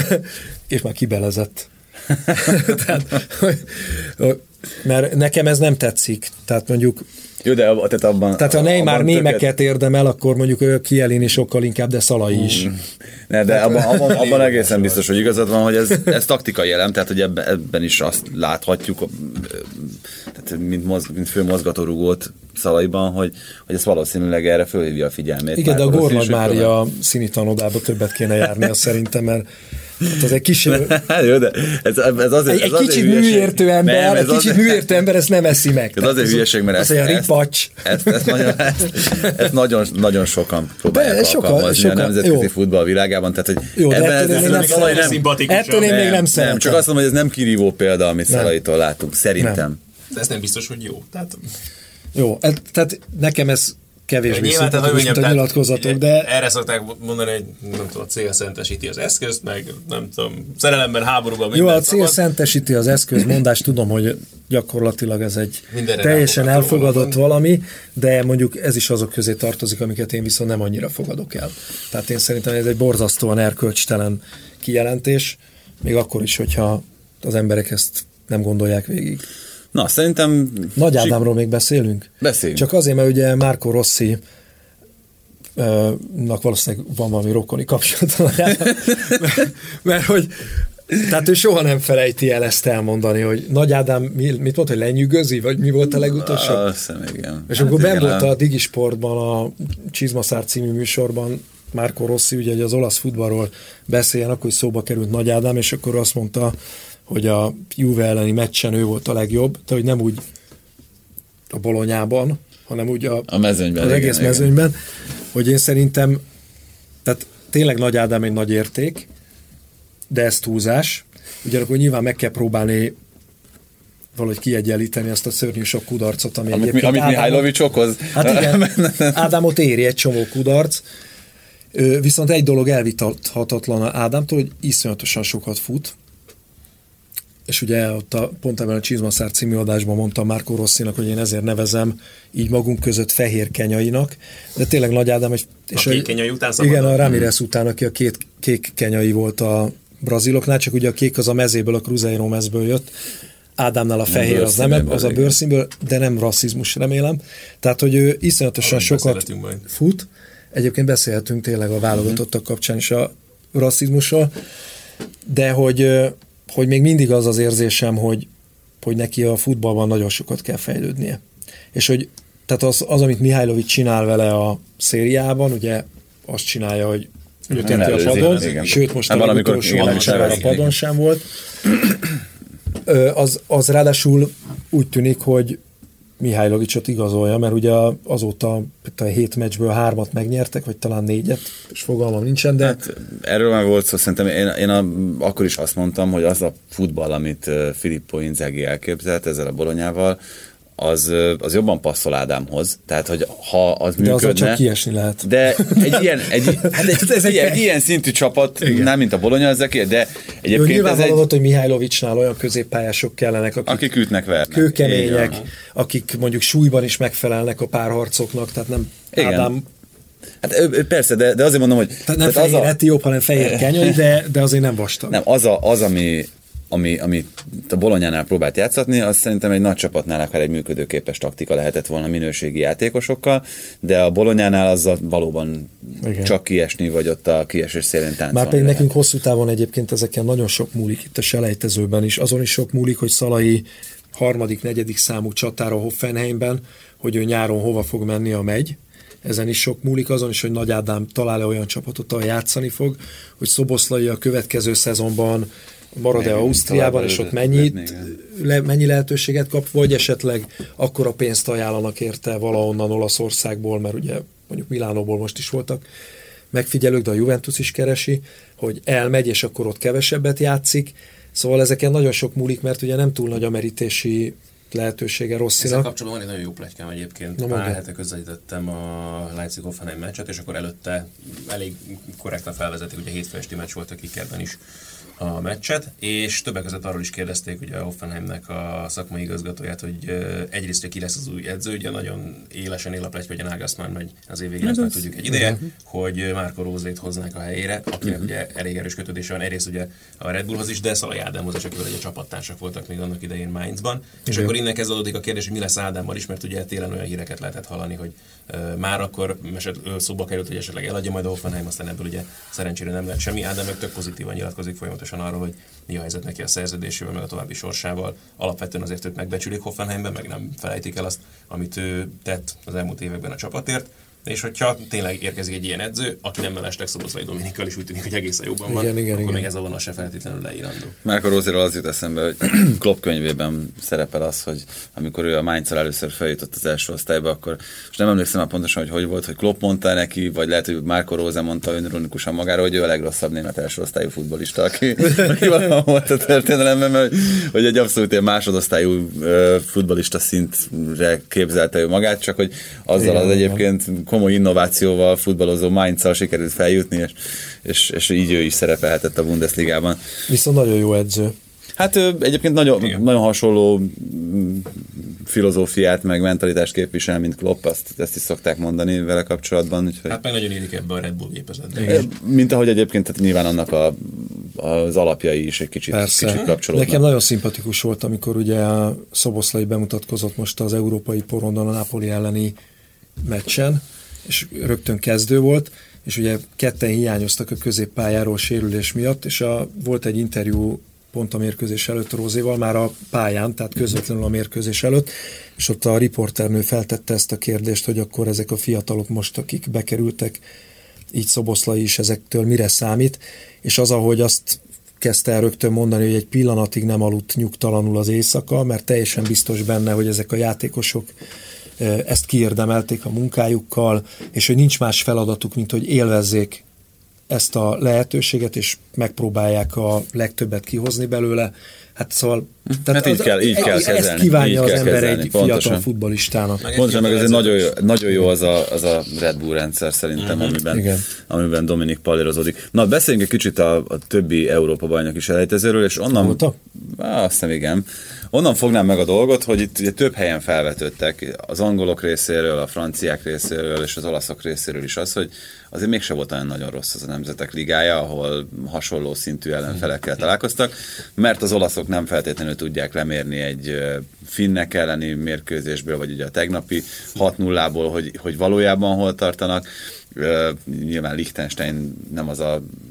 és már kibelezett. Tehát, mert nekem ez nem tetszik. Tehát mondjuk
jó, de tehát abban...
Tehát ha Neymar mémeket töket... érdemel, akkor mondjuk ő Kielini sokkal inkább, de Szalai is. Mm.
Ne, de abban, abban, abban egészen biztos, hogy igazad van, hogy ez, ez taktikai elem, tehát hogy ebben, ebben is azt láthatjuk, tehát mint, moz, mint fő mozgatórugót Szalaiban, hogy, hogy ez valószínűleg erre fölhívja a figyelmét.
Igen, de a Gornad Mária színi tanodába többet kéne járni, szerintem, mert Hát ez egy kis...
Jó, de ez, ez azért,
egy, egy ez kicsit műértő ember, nem, egy kicsit azért, műértő ember ezt nem eszi meg.
Ez azért hülyeség, mert ezt, ezt, ezt, ezt, ezt, nagyon, ezt, ezt nagyon, nagyon sokan próbálják de, sokan, sokan, a nemzetközi jó. futball világában. Tehát, hogy
jó, de ettől én, nem, nem, ettől én még nem szeretem.
Nem, csak azt mondom, hogy ez nem kirívó példa, amit Szalaitól látunk, szerintem.
De ez nem biztos, hogy jó. Tehát...
Jó, tehát nekem ez kevésbé szimpatikus, mint a nyilatkozatok, de...
Erre szokták mondani, hogy nem tudom, a cél szentesíti az eszközt, meg nem tudom, szerelemben, háborúban
Jó, a cél szentesíti az eszköz mondás, tudom, hogy gyakorlatilag ez egy Mindenre teljesen elfogadott valami, de mondjuk ez is azok közé tartozik, amiket én viszont nem annyira fogadok el. Tehát én szerintem ez egy borzasztóan erkölcstelen kijelentés, még akkor is, hogyha az emberek ezt nem gondolják végig.
Na, szerintem...
Nagy Ádámról még beszélünk?
Beszéljünk.
Csak azért, mert ugye Márko Rossi nak valószínűleg van valami rokoni kapcsolata, mert, mert hogy tehát ő soha nem felejti el ezt elmondani, hogy Nagy Ádám, mit mondta, hogy lenyűgözi, vagy mi volt a legutolsó?
Azt igen.
És hát akkor ben volt a Digisportban, a Csizmaszár című műsorban Márko Rossi, ugye hogy az olasz futballról beszéljen, akkor is szóba került Nagy Ádám, és akkor azt mondta, hogy a Juve elleni meccsen ő volt a legjobb, de hogy nem úgy a bolonyában, hanem úgy a,
a mezőnyben,
az egész igen, mezőnyben, hogy én szerintem, tehát tényleg Nagy Ádám egy nagy érték, de ez túlzás. Ugyanakkor nyilván meg kell próbálni valahogy kiegyenlíteni ezt a szörnyű sok kudarcot, ami
amit, egyébként amit Mihálylovics okoz.
Hát igen, Ádámot éri egy csomó kudarc, viszont egy dolog elvitathatatlan Ádámtól, hogy iszonyatosan sokat fut, és ugye ott a, pont ebben a Csizmaszár című adásban mondtam Márkó Rosszinak, hogy én ezért nevezem így magunk között fehér kenyainak, de tényleg Nagy Ádám, és,
és a kék kenyai után
szabadon. Igen, a Ramirez után, aki a két kék kenyai volt a braziloknál, csak ugye a kék az a mezéből, a Cruzeiro mezből jött, Ádámnál a fehér az nem, az a bőrszínből, de nem rasszizmus, remélem. Tehát, hogy ő iszonyatosan sokat fut. Egyébként beszélhetünk tényleg a válogatottak kapcsán is a rasszizmusról, de hogy, hogy még mindig az az érzésem, hogy, hogy neki a futballban nagyon sokat kell fejlődnie. És hogy tehát az, az amit Mihajlovic csinál vele a szériában, ugye azt csinálja, hogy ő tette a padon, igen. sőt most hát a utolsó a padon sem volt. Az, az ráadásul úgy tűnik, hogy Mihálylovicsot igazolja, mert ugye azóta a hét meccsből hármat megnyertek, vagy talán négyet, és fogalmam nincsen, de... Hát,
erről már volt szó, szerintem én, én a, akkor is azt mondtam, hogy az a futball, amit Filippo Inzaghi elképzelt ezzel a bolonyával, az, az jobban passzol Ádámhoz. Tehát, hogy ha az de működne...
De csak kiesni lehet.
De egy ilyen, egy, hát egy, egy, egy ilyen szintű csapat, Igen. nem mint a Bolonya, ezek, de egyébként
Jó, ez egy... volt, hogy Mihálylovicsnál olyan középpályások kellenek, akik,
akik ütnek, vernek.
Kőkemények, akik mondjuk súlyban is megfelelnek a párharcoknak, tehát nem Igen. Ádám
Hát persze, de, de azért mondom, hogy...
Tehát nem tehát fehér az a... etióp, hanem fehér kenyai, de, de azért nem vastag.
Nem, az, a, az ami, ami, ami a Bolonyánál próbált játszatni, az szerintem egy nagy csapatnál akár egy működőképes taktika lehetett volna minőségi játékosokkal, de a Bolonyánál azzal valóban Igen. csak kiesni, vagy ott a kiesés szélén táncolni.
Már pedig nekünk hosszú távon egyébként ezeken nagyon sok múlik itt a selejtezőben is. Azon is sok múlik, hogy Szalai harmadik, negyedik számú csatára Hoffenheimben, hogy ő nyáron hova fog menni a megy, ezen is sok múlik, azon is, hogy Nagy Ádám talál-e olyan csapatot, ahol játszani fog, hogy Szoboszlai a következő szezonban marad-e Ausztriában, és ott mennyit, le, mennyi lehetőséget kap, vagy esetleg akkora pénzt ajánlanak érte valahonnan Olaszországból, mert ugye mondjuk Milánóból most is voltak megfigyelők, de a Juventus is keresi, hogy elmegy, és akkor ott kevesebbet játszik. Szóval ezeken nagyon sok múlik, mert ugye nem túl nagy a merítési lehetősége Rosszinak.
Ezzel kapcsolatban van egy nagyon jó plegykám egyébként. Na, Pár hete közelítettem a Leipzig Hoffenheim meccset, és akkor előtte elég korrektan felvezetik, ugye hétfő esti meccs volt a kikerben is a meccset, és többek között arról is kérdezték ugye a Hoffenheimnek a szakmai igazgatóját, hogy egyrészt, hogy ki lesz az új edző, ugye nagyon élesen él a plegy, hogy a Nagelsmann megy az év végén, már tudjuk egy ideje, hogy Márko Rózét hoznák a helyére, akinek ugye elég erős kötődése van, egyrészt ugye a Red Bullhoz is, de Szalai Ádámhoz is, akivel egy csapattársak voltak még annak idején Mainzban. És akkor innen kezdődik a kérdés, hogy mi lesz Ádámmal is, mert ugye télen olyan híreket lehetett hallani, hogy uh, már akkor eset, szóba került, hogy esetleg eladja majd a Hoffenheim, aztán ebből ugye szerencsére nem lett semmi. Ádám meg tök pozitívan nyilatkozik folyamatosan pontosan arról, hogy mi a helyzet neki a szerződésével, meg a további sorsával. Alapvetően azért őt megbecsülik Hoffenheimben, meg nem felejtik el azt, amit ő tett az elmúlt években a csapatért. És hogyha tényleg érkezik egy ilyen edző, aki nem mellesleg Szoboszlai Dominikkal is úgy tűnik, hogy egészen jobban van, igen, igen, akkor igen. még ez a vonal se feltétlenül leírandó.
Márkor Rózéről az jut eszembe, hogy Klopp könyvében szerepel az, hogy amikor ő a mainz először feljutott az első osztályba, akkor és nem emlékszem már pontosan, hogy hogy volt, hogy Klopp mondta neki, vagy lehet, hogy Márko Róze mondta önironikusan magára, hogy ő a legrosszabb német első osztályú futbolista, aki, aki volt a történelemben, mert hogy egy abszolút ilyen másodosztályú futbolista szintre képzelte ő magát, csak hogy azzal az egyébként komoly innovációval, futballozó mainz sikerült feljutni, és, és, és így ő is szerepelhetett a Bundesligában.
Viszont nagyon jó edző.
Hát ő egyébként nagyon, nagyon hasonló mm, filozófiát, meg mentalitást képvisel, mint Klopp, azt, ezt is szokták mondani vele kapcsolatban.
Úgyhogy... Hát meg nagyon érik ebbe a Red Bull gépezetbe.
Mint ahogy egyébként tehát nyilván annak a, az alapjai is egy kicsit, Persze. kicsit kapcsolódnak.
Nekem nagyon szimpatikus volt, amikor ugye a Szoboszlai bemutatkozott most az európai porondon a Napoli elleni meccsen, és rögtön kezdő volt, és ugye ketten hiányoztak a középpályáról sérülés miatt, és a, volt egy interjú pont a mérkőzés előtt Rózéval, már a pályán, tehát közvetlenül a mérkőzés előtt, és ott a riporternő feltette ezt a kérdést, hogy akkor ezek a fiatalok most, akik bekerültek, így Szoboszlai is ezektől mire számít, és az, ahogy azt kezdte el rögtön mondani, hogy egy pillanatig nem aludt nyugtalanul az éjszaka, mert teljesen biztos benne, hogy ezek a játékosok ezt kiérdemelték a munkájukkal, és hogy nincs más feladatuk, mint hogy élvezzék ezt a lehetőséget, és megpróbálják a legtöbbet kihozni belőle. Hát szóval...
Tehát hát így kell, így kell kezelni.
Ezt kívánja így az ember kezelni, egy pontosan. fiatal futbolistának.
Pontosan, meg ez nagyon jó, nagyon jó az a, az a Red Bull rendszer szerintem, uh-huh. amiben, Igen. amiben Dominik palérozódik. Na, beszéljünk egy kicsit a, a többi Európa bajnok is elejtezőről, és onnan... Volta? Azt hiszem, igen. Onnan fognám meg a dolgot, hogy itt ugye több helyen felvetődtek az angolok részéről, a franciák részéről és az olaszok részéről is az, hogy azért mégse volt olyan nagyon rossz az a Nemzetek Ligája, ahol hasonló szintű ellenfelekkel találkoztak, mert az olaszok nem feltétlenül tudják lemérni egy finnek elleni mérkőzésből, vagy ugye a tegnapi 6-0-ból, hogy, hogy valójában hol tartanak. Uh, nyilván Liechtenstein nem az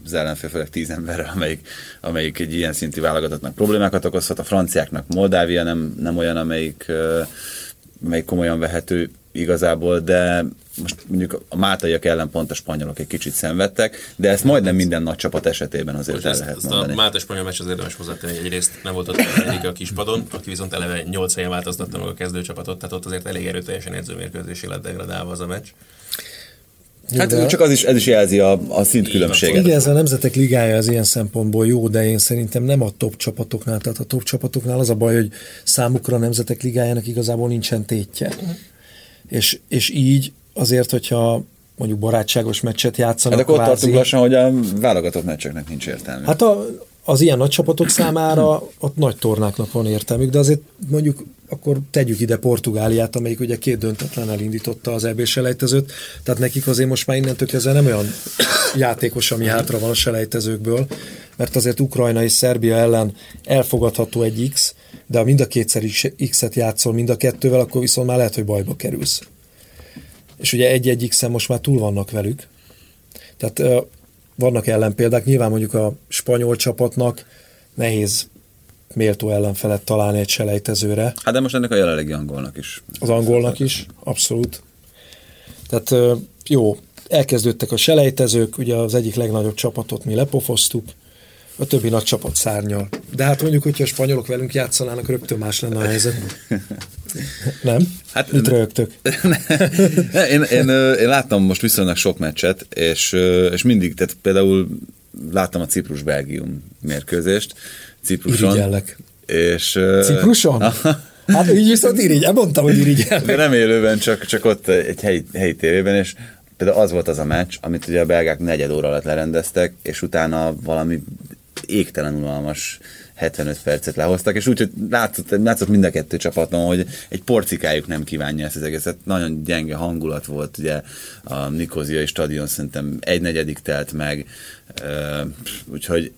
az ellenfél, főleg tíz emberre, amelyik, amelyik egy ilyen szintű válogatottnak problémákat okozhat. A franciáknak Moldávia nem, nem olyan, amelyik, uh, amelyik komolyan vehető igazából, de most mondjuk a mátaiak ellen pont a spanyolok egy kicsit szenvedtek, de ezt majdnem minden nagy csapat esetében azért el lehet ezt mondani.
A mátai spanyol meccs az érdemes hozzátenni, egyrészt nem volt ott egyik a kispadon, aki viszont eleve 8 helyen változtatta meg a kezdőcsapatot, tehát ott azért elég erőteljesen edzőmérkőzésé lett degradálva az a meccs.
Hát de... csak az is, ez is jelzi a, a szintkülönbséget.
Igen, ez a Nemzetek Ligája az ilyen szempontból jó, de én szerintem nem a top csapatoknál, tehát a top csapatoknál az a baj, hogy számukra a Nemzetek Ligájának igazából nincsen tétje. És, és így azért, hogyha mondjuk barátságos meccset játszanak.
Hát akkor kvázi, tartunk lassan, hogy a válogatott meccseknek nincs értelme.
Hát a, az ilyen nagy csapatok számára ott nagy tornáknak van értelmük, de azért mondjuk akkor tegyük ide Portugáliát, amelyik ugye két döntetlen elindította az EB selejtezőt, tehát nekik azért most már innentől kezdve nem olyan játékos, ami hátra van a selejtezőkből, mert azért Ukrajna és Szerbia ellen elfogadható egy X, de ha mind a kétszer X-et játszol mind a kettővel, akkor viszont már lehet, hogy bajba kerülsz. És ugye egy-egy x most már túl vannak velük. Tehát vannak ellenpéldák, nyilván mondjuk a spanyol csapatnak nehéz méltó ellenfelet találni egy selejtezőre.
Hát de most ennek a jelenlegi angolnak is.
Az angolnak is, abszolút. Tehát jó, elkezdődtek a selejtezők, ugye az egyik legnagyobb csapatot mi lepofoztuk, a többi nagy csapat szárnyal. De hát mondjuk, hogyha a spanyolok velünk játszanának, rögtön más lenne a helyzet. Nem? Hát, Mit rögtök?
én, én, én, láttam most viszonylag sok meccset, és, és mindig, tehát például láttam a Ciprus-Belgium mérkőzést. Cipruson.
Irigyellek.
És,
Cipruson? Hát így viszont irigy, mondtam, hogy irigyellek.
De nem élőben, csak, csak ott egy helyi, helyi tévében, és például az volt az a meccs, amit ugye a belgák negyed óra alatt lerendeztek, és utána valami égtelen unalmas 75 percet lehoztak, és úgy, hogy látszott, látszott mind a kettő csapaton, hogy egy porcikájuk nem kívánja ezt az egészet. Nagyon gyenge hangulat volt, ugye a Nikozia stadion szerintem egy negyedik telt meg, úgyhogy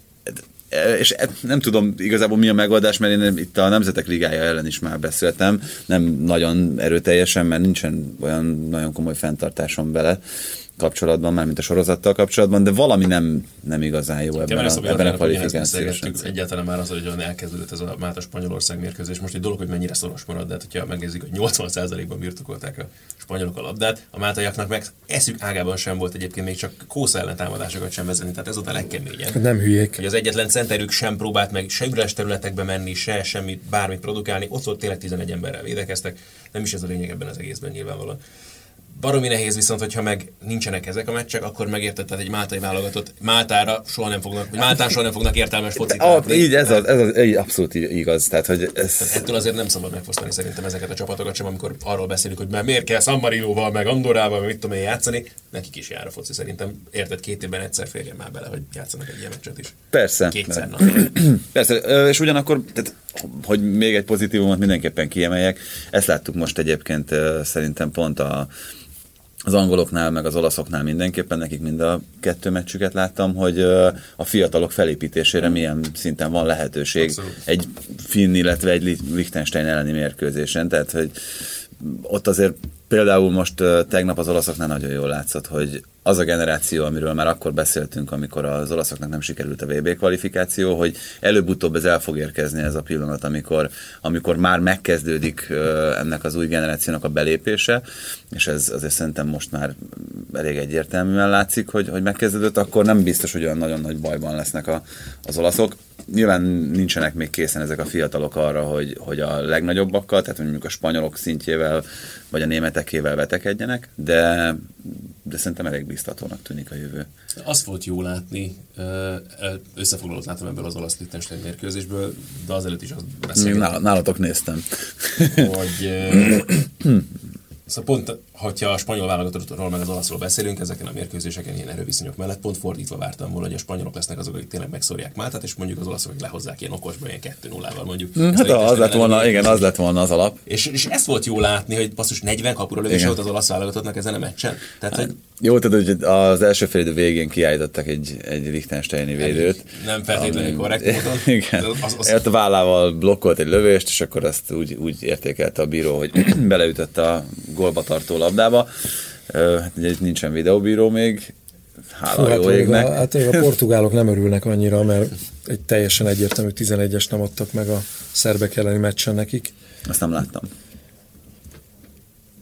és nem tudom igazából mi a megoldás, mert én itt a Nemzetek Ligája ellen is már beszéltem, nem nagyon erőteljesen, mert nincsen olyan nagyon komoly fenntartásom bele, kapcsolatban, már mint a sorozattal kapcsolatban, de valami nem, nem igazán jó ebben, a, ebben a kvalifikációs
Egyáltalán már az, hogy elkezdődött ez a Máta Spanyolország mérkőzés. Most egy dolog, hogy mennyire szoros marad, de hát, hogyha megnézzük, hogy 80%-ban birtokolták a spanyolok a labdát, a mátaiaknak meg eszük ágában sem volt egyébként még csak kósza ellen támadásokat sem vezetni, tehát ez ott a legkeményebb.
Nem hülyék.
Hogy az egyetlen centerük sem próbált meg se üres területekbe menni, se semmit, bármit produkálni, ott volt tényleg 11 emberrel védekeztek, nem is ez a lényeg ebben az egészben nyilvánvalóan. Baromi nehéz viszont, hogyha meg nincsenek ezek a meccsek, akkor megérted, tehát egy máltai válogatott Máltára soha nem fognak, vagy Máltán soha nem fognak értelmes focit
ah, Így, ez az, ez az így abszolút igaz. Tehát, hogy ez...
tehát ettől azért nem szabad megfosztani szerintem ezeket a csapatokat sem, amikor arról beszélünk, hogy már miért kell San Marinoval, meg Andorával, meg mit tudom én játszani. Nekik is jár a foci szerintem. Érted, két évben egyszer férjen már bele, hogy játszanak egy ilyen meccset is.
Persze.
Kétszer
Persze, és ugyanakkor, tehát, hogy még egy pozitívumot mindenképpen kiemeljek, ezt láttuk most egyébként szerintem pont a az angoloknál, meg az olaszoknál mindenképpen, nekik mind a kettő meccsüket láttam, hogy a fiatalok felépítésére milyen szinten van lehetőség Abszolút. egy finn, illetve egy Liechtenstein elleni mérkőzésen, tehát hogy ott azért például most tegnap az olaszoknál nagyon jól látszott, hogy az a generáció, amiről már akkor beszéltünk, amikor az olaszoknak nem sikerült a VB kvalifikáció, hogy előbb-utóbb ez el fog érkezni ez a pillanat, amikor, amikor már megkezdődik ennek az új generációnak a belépése, és ez azért szerintem most már elég egyértelműen látszik, hogy, hogy megkezdődött, akkor nem biztos, hogy olyan nagyon nagy bajban lesznek a, az olaszok. Nyilván nincsenek még készen ezek a fiatalok arra, hogy, hogy a legnagyobbakkal, tehát mondjuk a spanyolok szintjével, vagy a németekével vetekedjenek, de, de szerintem elég biztatónak tűnik a jövő.
Azt volt jó látni, összefoglalót láttam ebből az olasz Liechtenstein mérkőzésből, de azelőtt is azt beszéltem.
Nálatok néztem.
Hogy Szóval pont, hogyha a spanyol válogatottról meg az olaszról beszélünk, ezeken a mérkőzéseken ilyen erőviszonyok mellett pont fordítva vártam volna, hogy a spanyolok lesznek azok, akik tényleg megszórják Máltát, és mondjuk az olaszok lehozzák ilyen okosba, ilyen 2 0 val mondjuk.
Mm, hát az lett volna, igen, az lett volna az alap.
És, és ezt volt jó látni, hogy basszus 40 kapura lövés volt az olasz válogatottnak ezen a meccsen. Tehát, hogy
Jó, tudod, hogy az első fél végén kiállítottak egy, egy Liechtensteini védőt.
Nem feltétlenül korrekt módon.
Igen. Az, az... a vállával blokkolt egy lövést, és akkor azt úgy, úgy értékelte a bíró, hogy beleütött a gólba tartó labdába. Hát ugye nincsen videóbíró még, hála Fú, jó hát égnek.
A, hát a portugálok nem örülnek annyira, mert egy teljesen egyértelmű 11-es nem adtak meg a szerbek elleni meccsen nekik.
Azt nem láttam.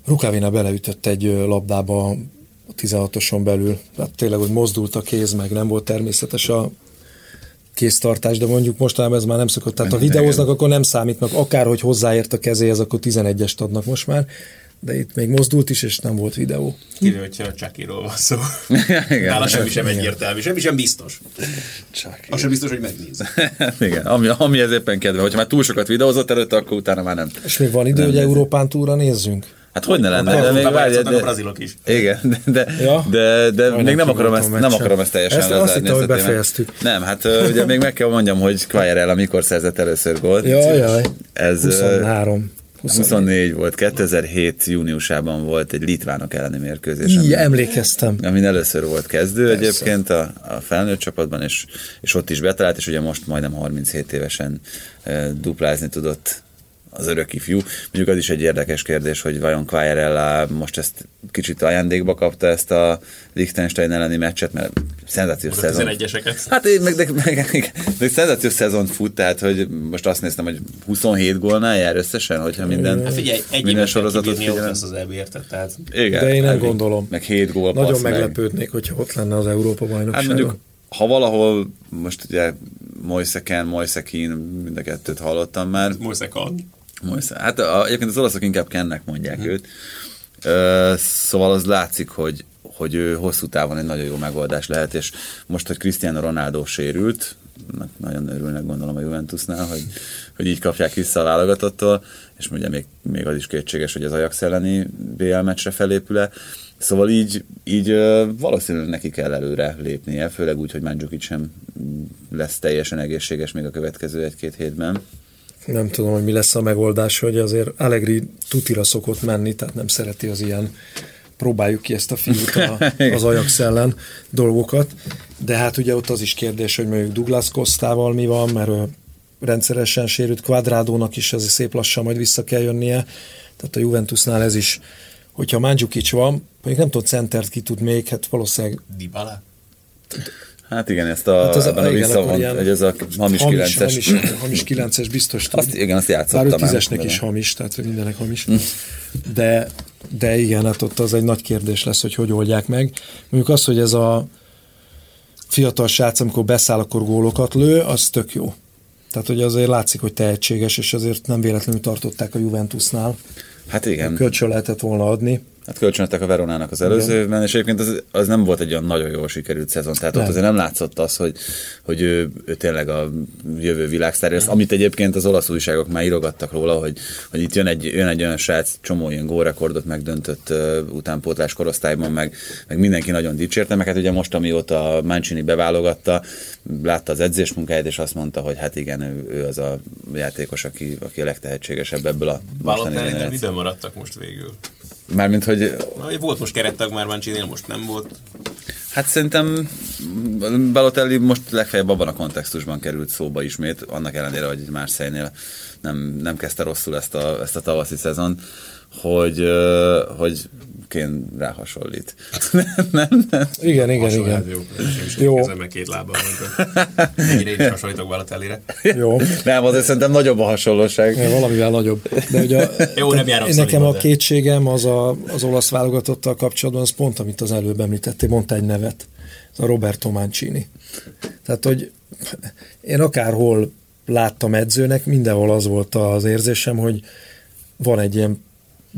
Rukávina beleütött egy labdába a 16-oson belül. Hát tényleg, hogy mozdult a kéz, meg nem volt természetes a kéztartás, de mondjuk mostanában ez már nem szokott. Tehát ha videóznak, akkor nem számítnak. Akárhogy hozzáért a kezéhez, akkor 11-est adnak most már de itt még mozdult is, és nem volt videó.
Kivéve, hogyha a Csakiról van szó. Nála semmi sem egyértelmű, semmi sem biztos. Csak. Az sem biztos, hogy megnéz.
igen, ami, ami ez éppen kedve. Hogyha már túl sokat videózott előtte, akkor utána már nem.
És még van idő, hogy Európán túra nézzünk?
Hát hogy ne lenne, de még
várj, de, a brazilok is.
Igen, de, de, ja? de, de még nem akarom, ezt, nem akarom ezt teljesen
ezt Azt hittem, hogy befejeztük.
Nem, hát ugye még meg kell mondjam, hogy Quagliarella mikor szerzett először gólt.
Jaj, jaj. Ez, 23.
24 volt, 2007 júniusában volt egy litvánok elleni mérkőzés.
Igen, emlékeztem.
Amin először volt kezdő Persze. egyébként a, a felnőtt csapatban, és, és ott is betalált, és ugye most majdnem 37 évesen e, duplázni tudott az örök ifjú. Mondjuk az is egy érdekes kérdés, hogy vajon Quagliarella most ezt kicsit ajándékba kapta ezt a Liechtenstein elleni meccset, mert szenzációs szezon.
11-eseket.
Hát én meg, de, meg, meg, meg szenzációs szezont fut, tehát hogy most azt néztem, hogy 27 gólnál jár összesen, hogyha minden,
hát figyelj, egy minden sorozatot figyelem. az EB tehát...
Igen, de én nem gondolom.
Meg 7 gól
Nagyon meglepődnék, hogyha ott lenne az Európa bajnokság. Hát mondjuk,
ha valahol, most ugye Moiseken, Moisekin, mind a kettőt hallottam már.
Moisekon.
Moise. Hát a, egyébként az olaszok inkább Kennek mondják hmm. őt. Ö, szóval az látszik, hogy, hogy ő hosszú távon egy nagyon jó megoldás lehet, és most, hogy Cristiano Ronaldo sérült, nagyon örülnek gondolom a Juventusnál, hogy, hogy így kapják vissza a válogatottól, és ugye még, még az is kétséges, hogy az Ajax elleni BL meccsre felépül-e. Szóval így, így valószínűleg neki kell előre lépnie, főleg úgy, hogy Mandzukic sem lesz teljesen egészséges még a következő egy-két hétben
nem tudom, hogy mi lesz a megoldás, hogy azért Allegri tutira szokott menni, tehát nem szereti az ilyen próbáljuk ki ezt a fiút a, az Ajax ellen dolgokat, de hát ugye ott az is kérdés, hogy mondjuk Douglas Kostával mi van, mert ő rendszeresen sérült. Quadrádónak is ez szép lassan majd vissza kell jönnie, tehát a Juventusnál ez is, hogyha Mandzukic van, mondjuk nem tudom, centert ki tud még, hát valószínűleg
Dybala?
Hát igen, ezt a, hát az a, a visszavont, hogy ez a hamis, hamis 9-es.
Hamis, hamis 9-es biztos.
Azt, igen, azt játszottam.
Bár ő tízesnek is hamis, tehát mindenek hamis. Hm. De, de igen, hát ott az egy nagy kérdés lesz, hogy hogy oldják meg. Mondjuk az, hogy ez a fiatal srác, amikor beszáll, akkor gólokat lő, az tök jó. Tehát, hogy azért látszik, hogy tehetséges, és azért nem véletlenül tartották a Juventusnál.
Hát igen.
Kölcsön lehetett volna adni.
Hát kölcsönöttek a Veronának az előző Igen. évben, és egyébként az, az, nem volt egy olyan nagyon jól sikerült szezon. Tehát nem. ott azért nem látszott az, hogy, hogy ő, ő tényleg a jövő világsztár. Ezt, amit egyébként az olasz újságok már írogattak róla, hogy, hogy itt jön egy, jön egy olyan srác, csomó ilyen gólrekordot megdöntött uh, utánpótlás korosztályban, meg, meg mindenki nagyon dicsérte, meg hát ugye most, amióta Mancini beválogatta, látta az edzésmunkáját, és azt mondta, hogy hát igen, ő, ő az a játékos, aki, aki a legtehetségesebb ebből a
mostani generációból. maradtak most végül?
Mármint, hogy...
Na, volt most kerettag már Mancini, most nem volt.
Hát szerintem Balotelli most legfeljebb abban a kontextusban került szóba ismét, annak ellenére, hogy más szejnél nem, nem kezdte rosszul ezt a, ezt a tavaszi szezon, hogy, hogy Kén ráhasonlít.
nem, nem. Igen, igen, igen.
Jó. jó. Kezem meg két lábbal. Ennyire én is hasonlítok Balotelli-re.
Jó. Nem, azért szerintem nagyobb a hasonlóság.
Ja, valamivel nagyobb. De ugye a, jó, nem járok nekem a kétségem az a, az olasz válogatottal kapcsolatban, az pont, amit az előbb említettél, mondta egy nevet. Ez a Roberto Mancini. Tehát, hogy én akárhol láttam edzőnek, mindenhol az volt az érzésem, hogy van egy ilyen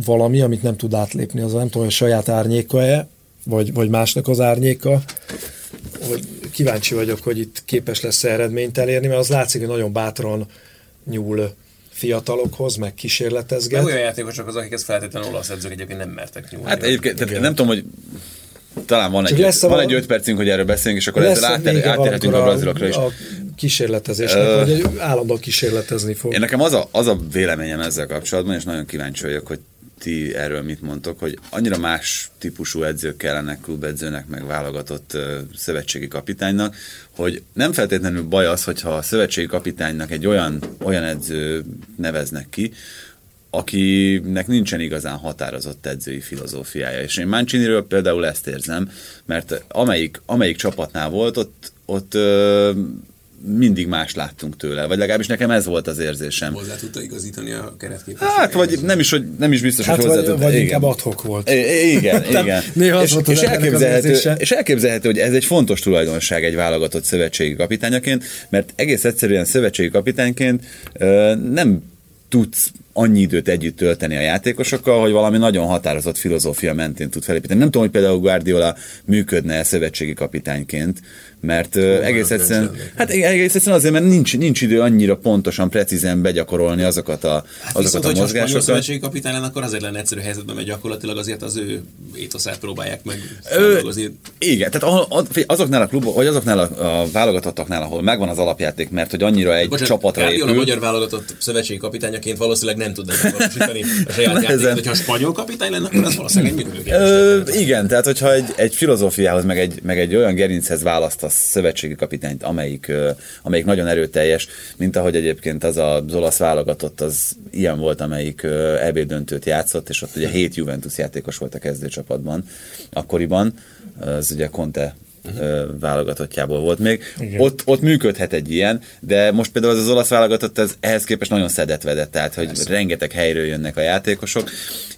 valami, amit nem tud átlépni, az nem tudom, hogy saját árnyéka-e, vagy, vagy másnak az árnyéka, hogy kíváncsi vagyok, hogy itt képes lesz eredményt elérni, mert az látszik, hogy nagyon bátran nyúl fiatalokhoz, meg kísérletezget.
De olyan játékosok az, akik ezt feltétlenül olasz edzők egyébként nem mertek nyúlni.
Hát egyébként tehát nem tudom, hogy talán van egy, lesz van egy öt percünk, hogy erről beszélünk, és akkor ezzel átér, átérhetünk a, a brazilokra is. A
kísérletezésnek, uh, vagy állandóan kísérletezni fog.
Én nekem az a, az a véleményem ezzel kapcsolatban, és nagyon kíváncsi vagyok, hogy ti erről mit mondtok, hogy annyira más típusú edzők kellenek klubedzőnek, meg válogatott szövetségi kapitánynak, hogy nem feltétlenül baj az, hogyha a szövetségi kapitánynak egy olyan, olyan edző neveznek ki, akinek nincsen igazán határozott edzői filozófiája. És én Manciniről például ezt érzem, mert amelyik, amelyik csapatnál volt, ott, ott ö, mindig más láttunk tőle, vagy legalábbis nekem ez volt az érzésem.
Hozzá tudta igazítani a keretképet.
Hát, vagy nem is, hogy, nem is biztos,
hát
hogy hozzá
vagy,
tudta.
vagy inkább adhok volt.
I- igen, igen.
Néha
és, és, elképzelhető,
az
és elképzelhető, hogy ez egy fontos tulajdonság egy válogatott szövetségi kapitányaként, mert egész egyszerűen szövetségi kapitányként nem tudsz annyi időt együtt tölteni a játékosokkal, hogy valami nagyon határozott filozófia mentén tud felépíteni. Nem tudom, hogy például Guardiola működne szövetségi kapitányként, mert Hú, egész egyszerűen, hát egész egyszerűen azért, mert nincs, nincs idő annyira pontosan, precízen begyakorolni azokat a, hát azokat viszont, a mozgásokat. Ha
szövetségi kapitány lenne, akkor azért lenne egyszerű helyzetben, mert gyakorlatilag azért az ő étoszát próbálják meg feldolgozni.
Igen, tehát azoknál a klubok, vagy azoknál a, a válogatottaknál, ahol megvan az alapjáték, mert hogy annyira egy Bocsánat, csapatra épül.
a magyar válogatott szövetségi kapitányaként valószínűleg nem tudná megvalósítani a saját játékot. Hogyha a spanyol kapitány lenne, akkor ez valószínűleg egy működőképes.
Igen, tehát hogyha egy, egy filozófiához, meg egy, meg egy olyan gerinchez választasz szövetségi kapitányt, amelyik, amelyik nagyon erőteljes, mint ahogy egyébként az az olasz válogatott, az ilyen volt, amelyik EB döntőt játszott, és ott ugye hét Juventus játékos volt a kezdőcsapatban akkoriban, az ugye Conte uh-huh. válogatottjából volt még. Ott, ott működhet egy ilyen, de most például az, az olasz válogatott ez ehhez képest nagyon szedetvedett, tehát hogy Persze. rengeteg helyről jönnek a játékosok.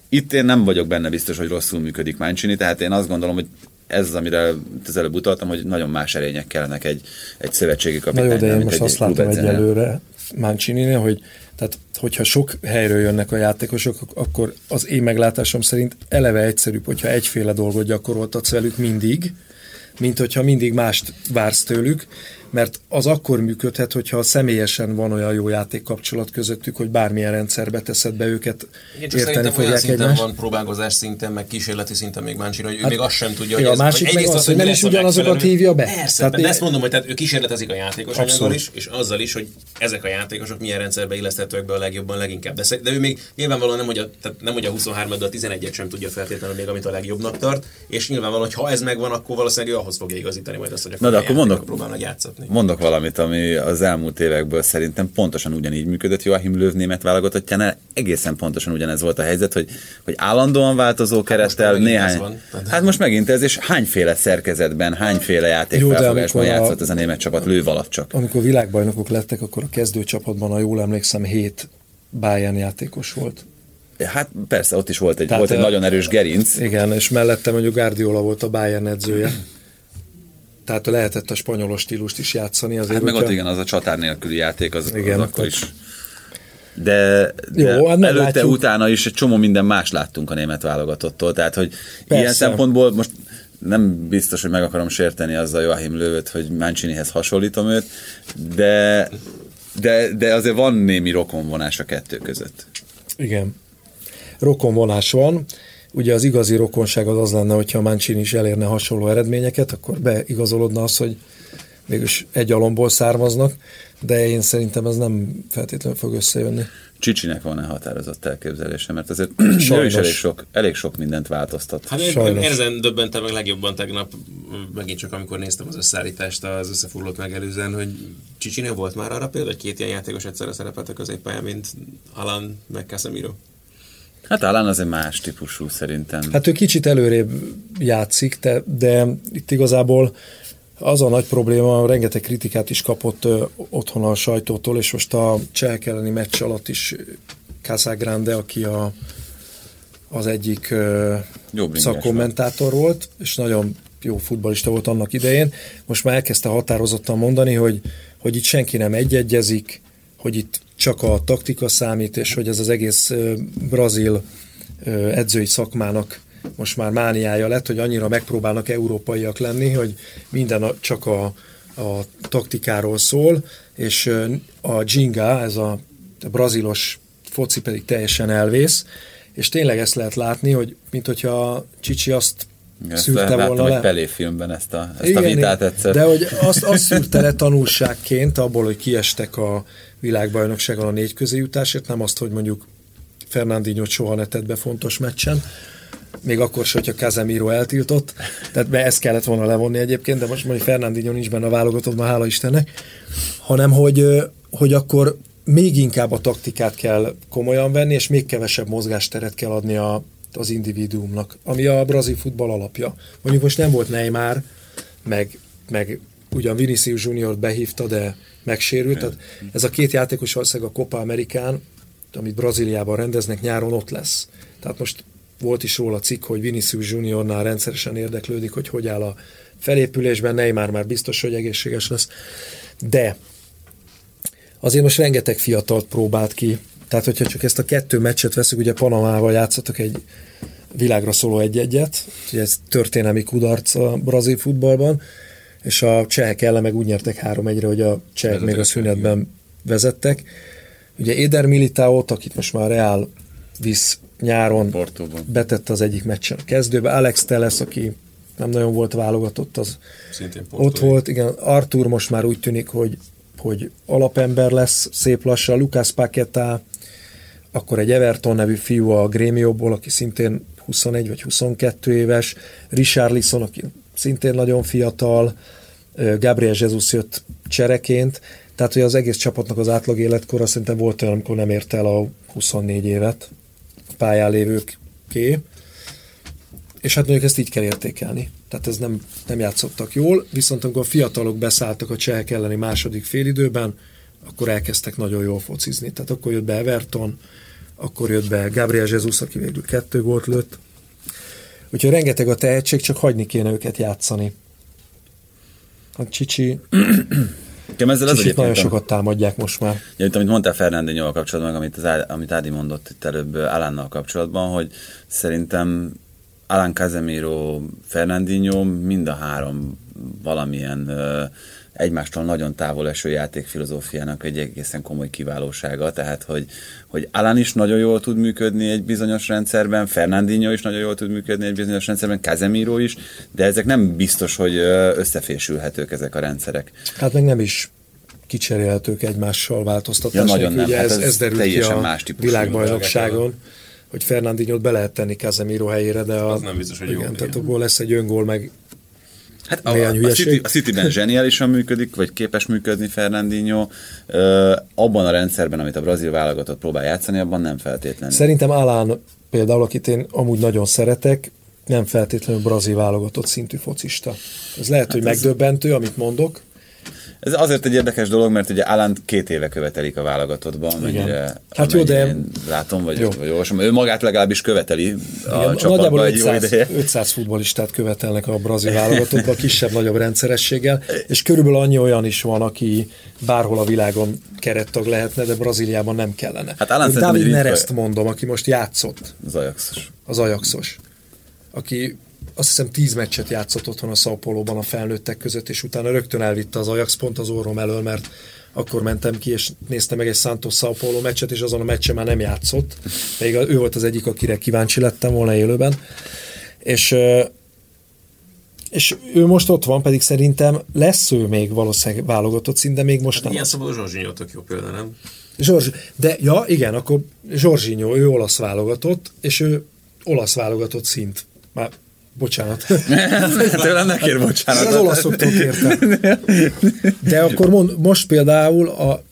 Itt én nem vagyok benne biztos, hogy rosszul működik Mancini, tehát én azt gondolom, hogy ez az, amire az előbb utaltam, hogy nagyon más erények kellenek egy, egy szövetségi kapitánynak.
Na jó, de én most azt látom egyelőre mancini hogy tehát, hogyha sok helyről jönnek a játékosok, akkor az én meglátásom szerint eleve egyszerűbb, hogyha egyféle dolgot gyakoroltatsz velük mindig, mint hogyha mindig mást vársz tőlük, mert az akkor működhet, hogyha személyesen van olyan jó játékkapcsolat közöttük, hogy bármilyen rendszerbe teszed be őket,
Igen, csak érteni fogják szinten egymást. van próbálkozás szinten, meg kísérleti szinten még Báncsira, hogy ő hát, még azt sem tudja,
hogy ez, a másik meg az, az, hogy nem is ugyanazokat hívja be.
Persze, tehát de ezt mondom, hogy tehát ő kísérletezik a játékosanyaggal is, és azzal is, hogy ezek a játékosok milyen rendszerbe illeszthetőek be a legjobban, leginkább. De, de ő még nyilvánvalóan nem, hogy a, tehát nem, hogy a 23 de a 11-et sem tudja feltétlenül még, amit a legjobbnak tart, és nyilvánvalóan, hogy ha ez megvan, akkor valószínűleg ő ahhoz fogja igazítani majd azt, hogy
Na, de akkor mondok,
próbálnak
Mondok valamit, ami az elmúlt évekből szerintem pontosan ugyanígy működött Joachim Löw német válogatottjánál. Egészen pontosan ugyanez volt a helyzet, hogy, hogy állandóan változó kerettel néhány... Hát most megint ez, és hányféle szerkezetben, hányféle játékfelfogásban játszott a, ez a német csapat Löw alatt csak.
Amikor világbajnokok lettek, akkor a kezdőcsapatban, ha jól emlékszem, hét Bayern játékos volt.
Hát persze, ott is volt egy, volt egy nagyon erős gerinc.
Igen, és mellette mondjuk Guardiola volt a Bayern edzője tehát lehetett a spanyolos stílust is játszani. Azért,
hát meg ott igen, az a csatár nélküli játék, az, igen, az akkor is de, de Jó, hát előtte, látjuk. utána is egy csomó minden más láttunk a német válogatottól, tehát hogy Persze. ilyen szempontból most nem biztos, hogy meg akarom sérteni azzal Joachim Lővöt, hogy Mancinihez hasonlítom őt, de, de, de azért van némi rokonvonás a kettő között.
Igen. Rokonvonás van. Ugye az igazi rokonság az az lenne, hogyha Mancini is elérne hasonló eredményeket, akkor beigazolódna az, hogy mégis egy alomból származnak, de én szerintem ez nem feltétlenül fog összejönni.
Csicsinek van-e határozott elképzelése, mert azért ő is elég sok, elég sok mindent változtat.
Hát Sajnos. ezen döbbentem meg legjobban tegnap, megint csak amikor néztem az összeállítást az összefoglalót megelőzően, hogy Csicsinél volt már arra például, hogy két ilyen játékos egyszerre szerepelt a középpályán, mint Alan meg Casemiro.
Hát talán azért más típusú szerintem.
Hát ő kicsit előrébb játszik, de, de itt igazából az a nagy probléma, rengeteg kritikát is kapott ö, otthon a sajtótól, és most a Cselk elleni meccs alatt is Casagrande, aki a, az egyik ö, szakkommentátor volt, és nagyon jó futbalista volt annak idején. Most már elkezdte határozottan mondani, hogy, hogy itt senki nem egyegyezik, hogy itt csak a taktika számít, és hogy ez az egész brazil edzői szakmának most már mániája lett, hogy annyira megpróbálnak európaiak lenni, hogy minden csak a, a taktikáról szól, és a Ginga, ez a brazilos foci pedig teljesen elvész, és tényleg ezt lehet látni, hogy mint hogyha Csicsi azt ezt szűrte volna
le. Pelé filmben ezt a, ezt Igen, a vitát egyszer.
De hogy azt, azt szűrte le tanulságként abból, hogy kiestek a világbajnokságon a négy közé jutásért, nem azt, hogy mondjuk Fernandinho soha ne tett be fontos meccsen, még akkor sem, hogyha Casemiro eltiltott, tehát be ezt kellett volna levonni egyébként, de most mondjuk Fernandinho nincs benne a válogatottban, hála Istennek, hanem hogy, hogy akkor még inkább a taktikát kell komolyan venni, és még kevesebb mozgásteret kell adni a, az individuumnak, ami a brazil futball alapja. Mondjuk most nem volt Neymar, meg, meg ugyan Vinicius Junior behívta, de megsérült. Tehát ez a két játékos valószínűleg a Copa Amerikán, amit Brazíliában rendeznek, nyáron ott lesz. Tehát most volt is róla cikk, hogy Vinicius Juniornál rendszeresen érdeklődik, hogy hogy áll a felépülésben, Neymar már biztos, hogy egészséges lesz. De azért most rengeteg fiatalt próbált ki. Tehát, hogyha csak ezt a kettő meccset veszük, ugye Panamával játszottak egy világra szóló egy-egyet, ugye ez történelmi kudarc a brazil futballban, és a csehek ellen meg úgy nyertek három egyre, hogy a csehek még a szünetben vezettek. Ugye Éder Militaót, akit most már Real visz nyáron, Portóban. betette az egyik meccsen a kezdőbe. Alex Teles, aki nem nagyon volt válogatott, az
Szintén
ott volt. Igen, Artur most már úgy tűnik, hogy, hogy alapember lesz szép lassan. Lucas Paqueta, akkor egy Everton nevű fiú a Grémióból, aki szintén 21 vagy 22 éves, Richard Lisson, aki szintén nagyon fiatal, Gabriel Jesus jött csereként, tehát hogy az egész csapatnak az átlag életkora szerintem volt olyan, amikor nem ért el a 24 évet pályán lévőké, és hát mondjuk ezt így kell értékelni. Tehát ez nem, nem játszottak jól, viszont amikor a fiatalok beszálltak a csehek elleni második félidőben, akkor elkezdtek nagyon jól focizni. Tehát akkor jött be Everton, akkor jött be Gabriel Jesus, aki végül kettő gólt lőtt. Úgyhogy rengeteg a tehetség, csak hagyni kéne őket játszani. A Csicsi...
Nekem ezzel az
nagyon sokat támadják most már.
Ja, amit mondtál Fernandinho kapcsolatban, amit, az, amit Ádi mondott itt előbb Alánnal kapcsolatban, hogy szerintem Alan Casemiro, Fernandinho mind a három valamilyen uh, egymástól nagyon távol eső játékfilozófiának egy egészen komoly kiválósága, tehát hogy, hogy Alan is nagyon jól tud működni egy bizonyos rendszerben, Fernandinho is nagyon jól tud működni egy bizonyos rendszerben, Casemiro is, de ezek nem biztos, hogy összefésülhetők ezek a rendszerek.
Hát meg nem is kicserélhetők egymással változtatásnak.
Ja, nagyon nem.
Ugye
hát
ez, ez derült ki a
más
világbajnokságon hogy Fernandinho be lehet tenni Casemiro helyére, de a,
az nem biztos, hogy
igen,
jó.
Tehát abból lesz egy öngól, meg
Hát a, a, City, a Cityben zseniálisan működik, vagy képes működni Fernandinho. Ö, abban a rendszerben, amit a brazil válogatott próbál játszani, abban nem feltétlenül.
Szerintem Alán például, akit én amúgy nagyon szeretek, nem feltétlenül brazil válogatott szintű focista. Ez lehet, hát hogy ez... megdöbbentő, amit mondok,
ez azért egy érdekes dolog, mert ugye Alan két éve követelik a válogatottban, mennyire,
hát jó, de...
látom, vagy, jó. vagy olvasom. Ő magát legalábbis követeli a Igen,
csapatban egy 500, jó ideje. 500 futbolistát követelnek a brazil válogatottban, kisebb-nagyobb rendszerességgel, és körülbelül annyi olyan is van, aki bárhol a világon kerettag lehetne, de Brazíliában nem kellene. Hát Alan David Nereszt mondom, aki most játszott.
Az Ajaxos.
Az Ajaxos. Aki azt hiszem tíz meccset játszott otthon a Sao Paulo-ban a felnőttek között, és utána rögtön elvitte az Ajax pont az orrom elől, mert akkor mentem ki, és néztem meg egy Santos Sao Paulo meccset, és azon a meccsen már nem játszott. Még ő volt az egyik, akire kíváncsi lettem volna élőben. És és ő most ott van, pedig szerintem lesz ő még valószínűleg válogatott szint, de még most hát nem.
Ilyen szabad Zsorzsinyó tök jó példa, nem?
Zsorzs, de ja, igen, akkor Zsorzsinyó, ő olasz válogatott, és ő olasz válogatott szint. Már Bocsánat.
Tőlem ne kér bocsánat.
Az olaszoktól kértem. De akkor mond, most például a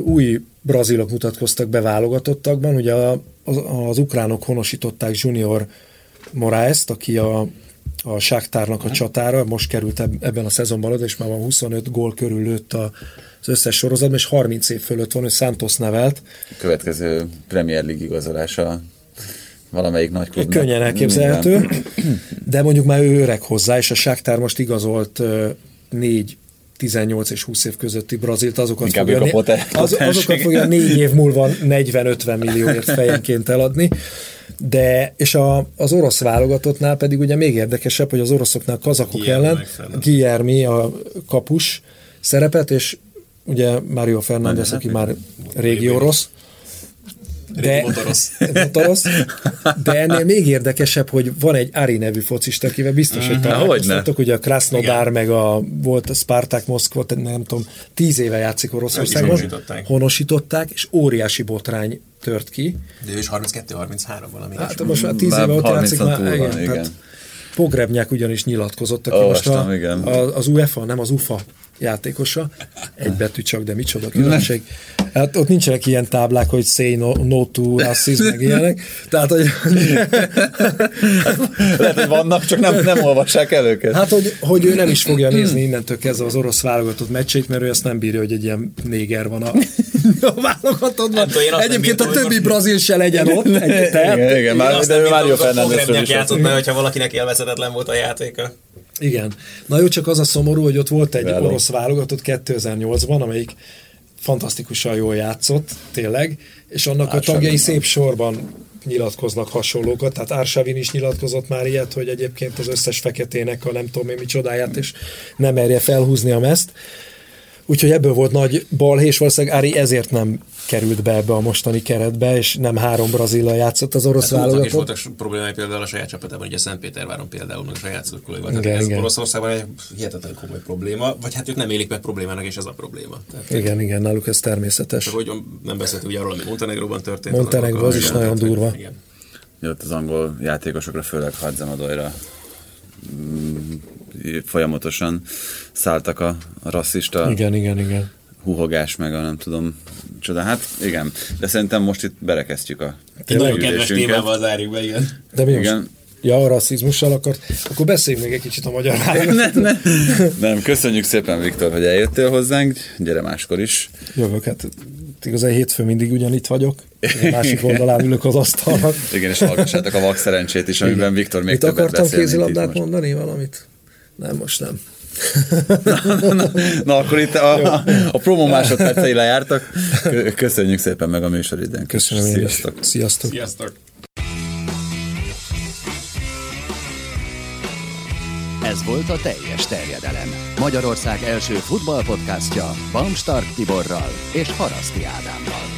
új brazilok mutatkoztak be válogatottakban, ugye az, az ukránok honosították Junior Moraes-t, aki a, a Sáktárnak a csatára, most került ebben a szezonban oda, és már van 25 gól körül lőtt a, az összes sorozatban, és 30 év fölött van, hogy Santos nevelt.
A következő Premier League igazolása valamelyik nagy klubnak.
Könnyen elképzelhető, de mondjuk már ő öreg hozzá, és a Sáktár most igazolt négy 18 és 20 év közötti Brazilt, azokat fogja, a poten- az, azokat fogja négy év múlva 40-50 millióért fejenként eladni. De, és a, az orosz válogatottnál pedig ugye még érdekesebb, hogy az oroszoknál kazakok Guillermo ellen Guillermi a kapus szerepet, és ugye Mario Fernández, aki már régi orosz,
de, motorosz.
motorosz. De ennél még érdekesebb, hogy van egy Ari nevű focista, akivel biztos, hogy mhm. találkoztatok, ugye a Krasnodar, meg a, volt a Spartak Moszkva, nem tudom, tíz éve játszik Oroszországban. Honosították. honosították, és óriási botrány tört ki.
De ő is 32-33 valami.
Hát most már 10 éve ott játszik már. Igen, van, igen. Pogrebnyák ugyanis nyilatkozott, aki Olvastam, most a, igen. A, az UEFA, nem az UFA játékosa. Egy betű csak, de micsoda különbség. Hát ott nincsenek ilyen táblák, hogy say no, no to racism, meg ilyenek. Tehát, hogy...
Lehet, hogy vannak, csak nem, nem olvassák el őket.
Hát, hogy, hogy ő nem is fogja nézni innentől kezdve az orosz válogatott meccsét, mert ő ezt nem bírja, hogy egy ilyen néger van a, a válogatottban. Egyébként a többi brazil se legyen ott. Egy,
igen, igen, már, de ő Mário
Fernández játszott be, hogyha valakinek élvezetetlen volt a játéka.
Igen. Na jó, csak az a szomorú, hogy ott volt egy Veló. orosz válogatott 2008-ban, amelyik fantasztikusan jól játszott, tényleg, és annak Ársavin a tagjai nem. szép sorban nyilatkoznak hasonlókat, tehát Ársavin is nyilatkozott már ilyet, hogy egyébként az összes feketének a nem tudom én micsodáját, és nem merje felhúzni a meszt. Úgyhogy ebből volt nagy balhé, és valószínűleg Ári ezért nem került be ebbe a mostani keretbe, és nem három brazilla játszott az orosz hát, válogatott.
Voltak problémái például a saját csapatában, ugye Szentpéterváron például, a saját szurkolóival. Tehát igen, ez igen. Oroszországban egy hihetetlen komoly probléma, vagy hát ők nem élik meg problémának, és ez a probléma.
Tehát, igen, igen, náluk ez természetes.
Csak hogy nem beszéltünk ugye arról, ami Montenegróban történt.
Montenegro az, az is nagyon durva. Igen.
Jött az angol játékosokra, főleg Hadzemadoira mm, folyamatosan szálltak a rasszista
igen, igen, igen
huhogás, meg a nem tudom, csoda. Hát igen, de szerintem most itt berekeztjük a
Egy nagyon kedves témával zárjuk be, igen.
De mi igen. Most? Ja, a rasszizmussal akart, akkor beszéljünk még egy kicsit a magyar nem,
nem, nem, köszönjük szépen, Viktor, hogy eljöttél hozzánk, gyere máskor is.
Jövök, hát igazán hétfő mindig ugyanitt vagyok, a másik oldalán ülök az asztalnak.
Igen, és hallgassátok a vak szerencsét is, amiben Viktor még Mit többet
akartam kézilabdát mondani, valamit? Nem, most nem
na, na, na, akkor itt a, a promo másodpercei lejártak. Köszönjük szépen meg a műsoridőn.
Köszönöm Sziasztok.
Sziasztok. Sziasztok.
Ez volt a teljes terjedelem. Magyarország első futballpodcastja Bamstark Tiborral és Haraszti Ádámmal.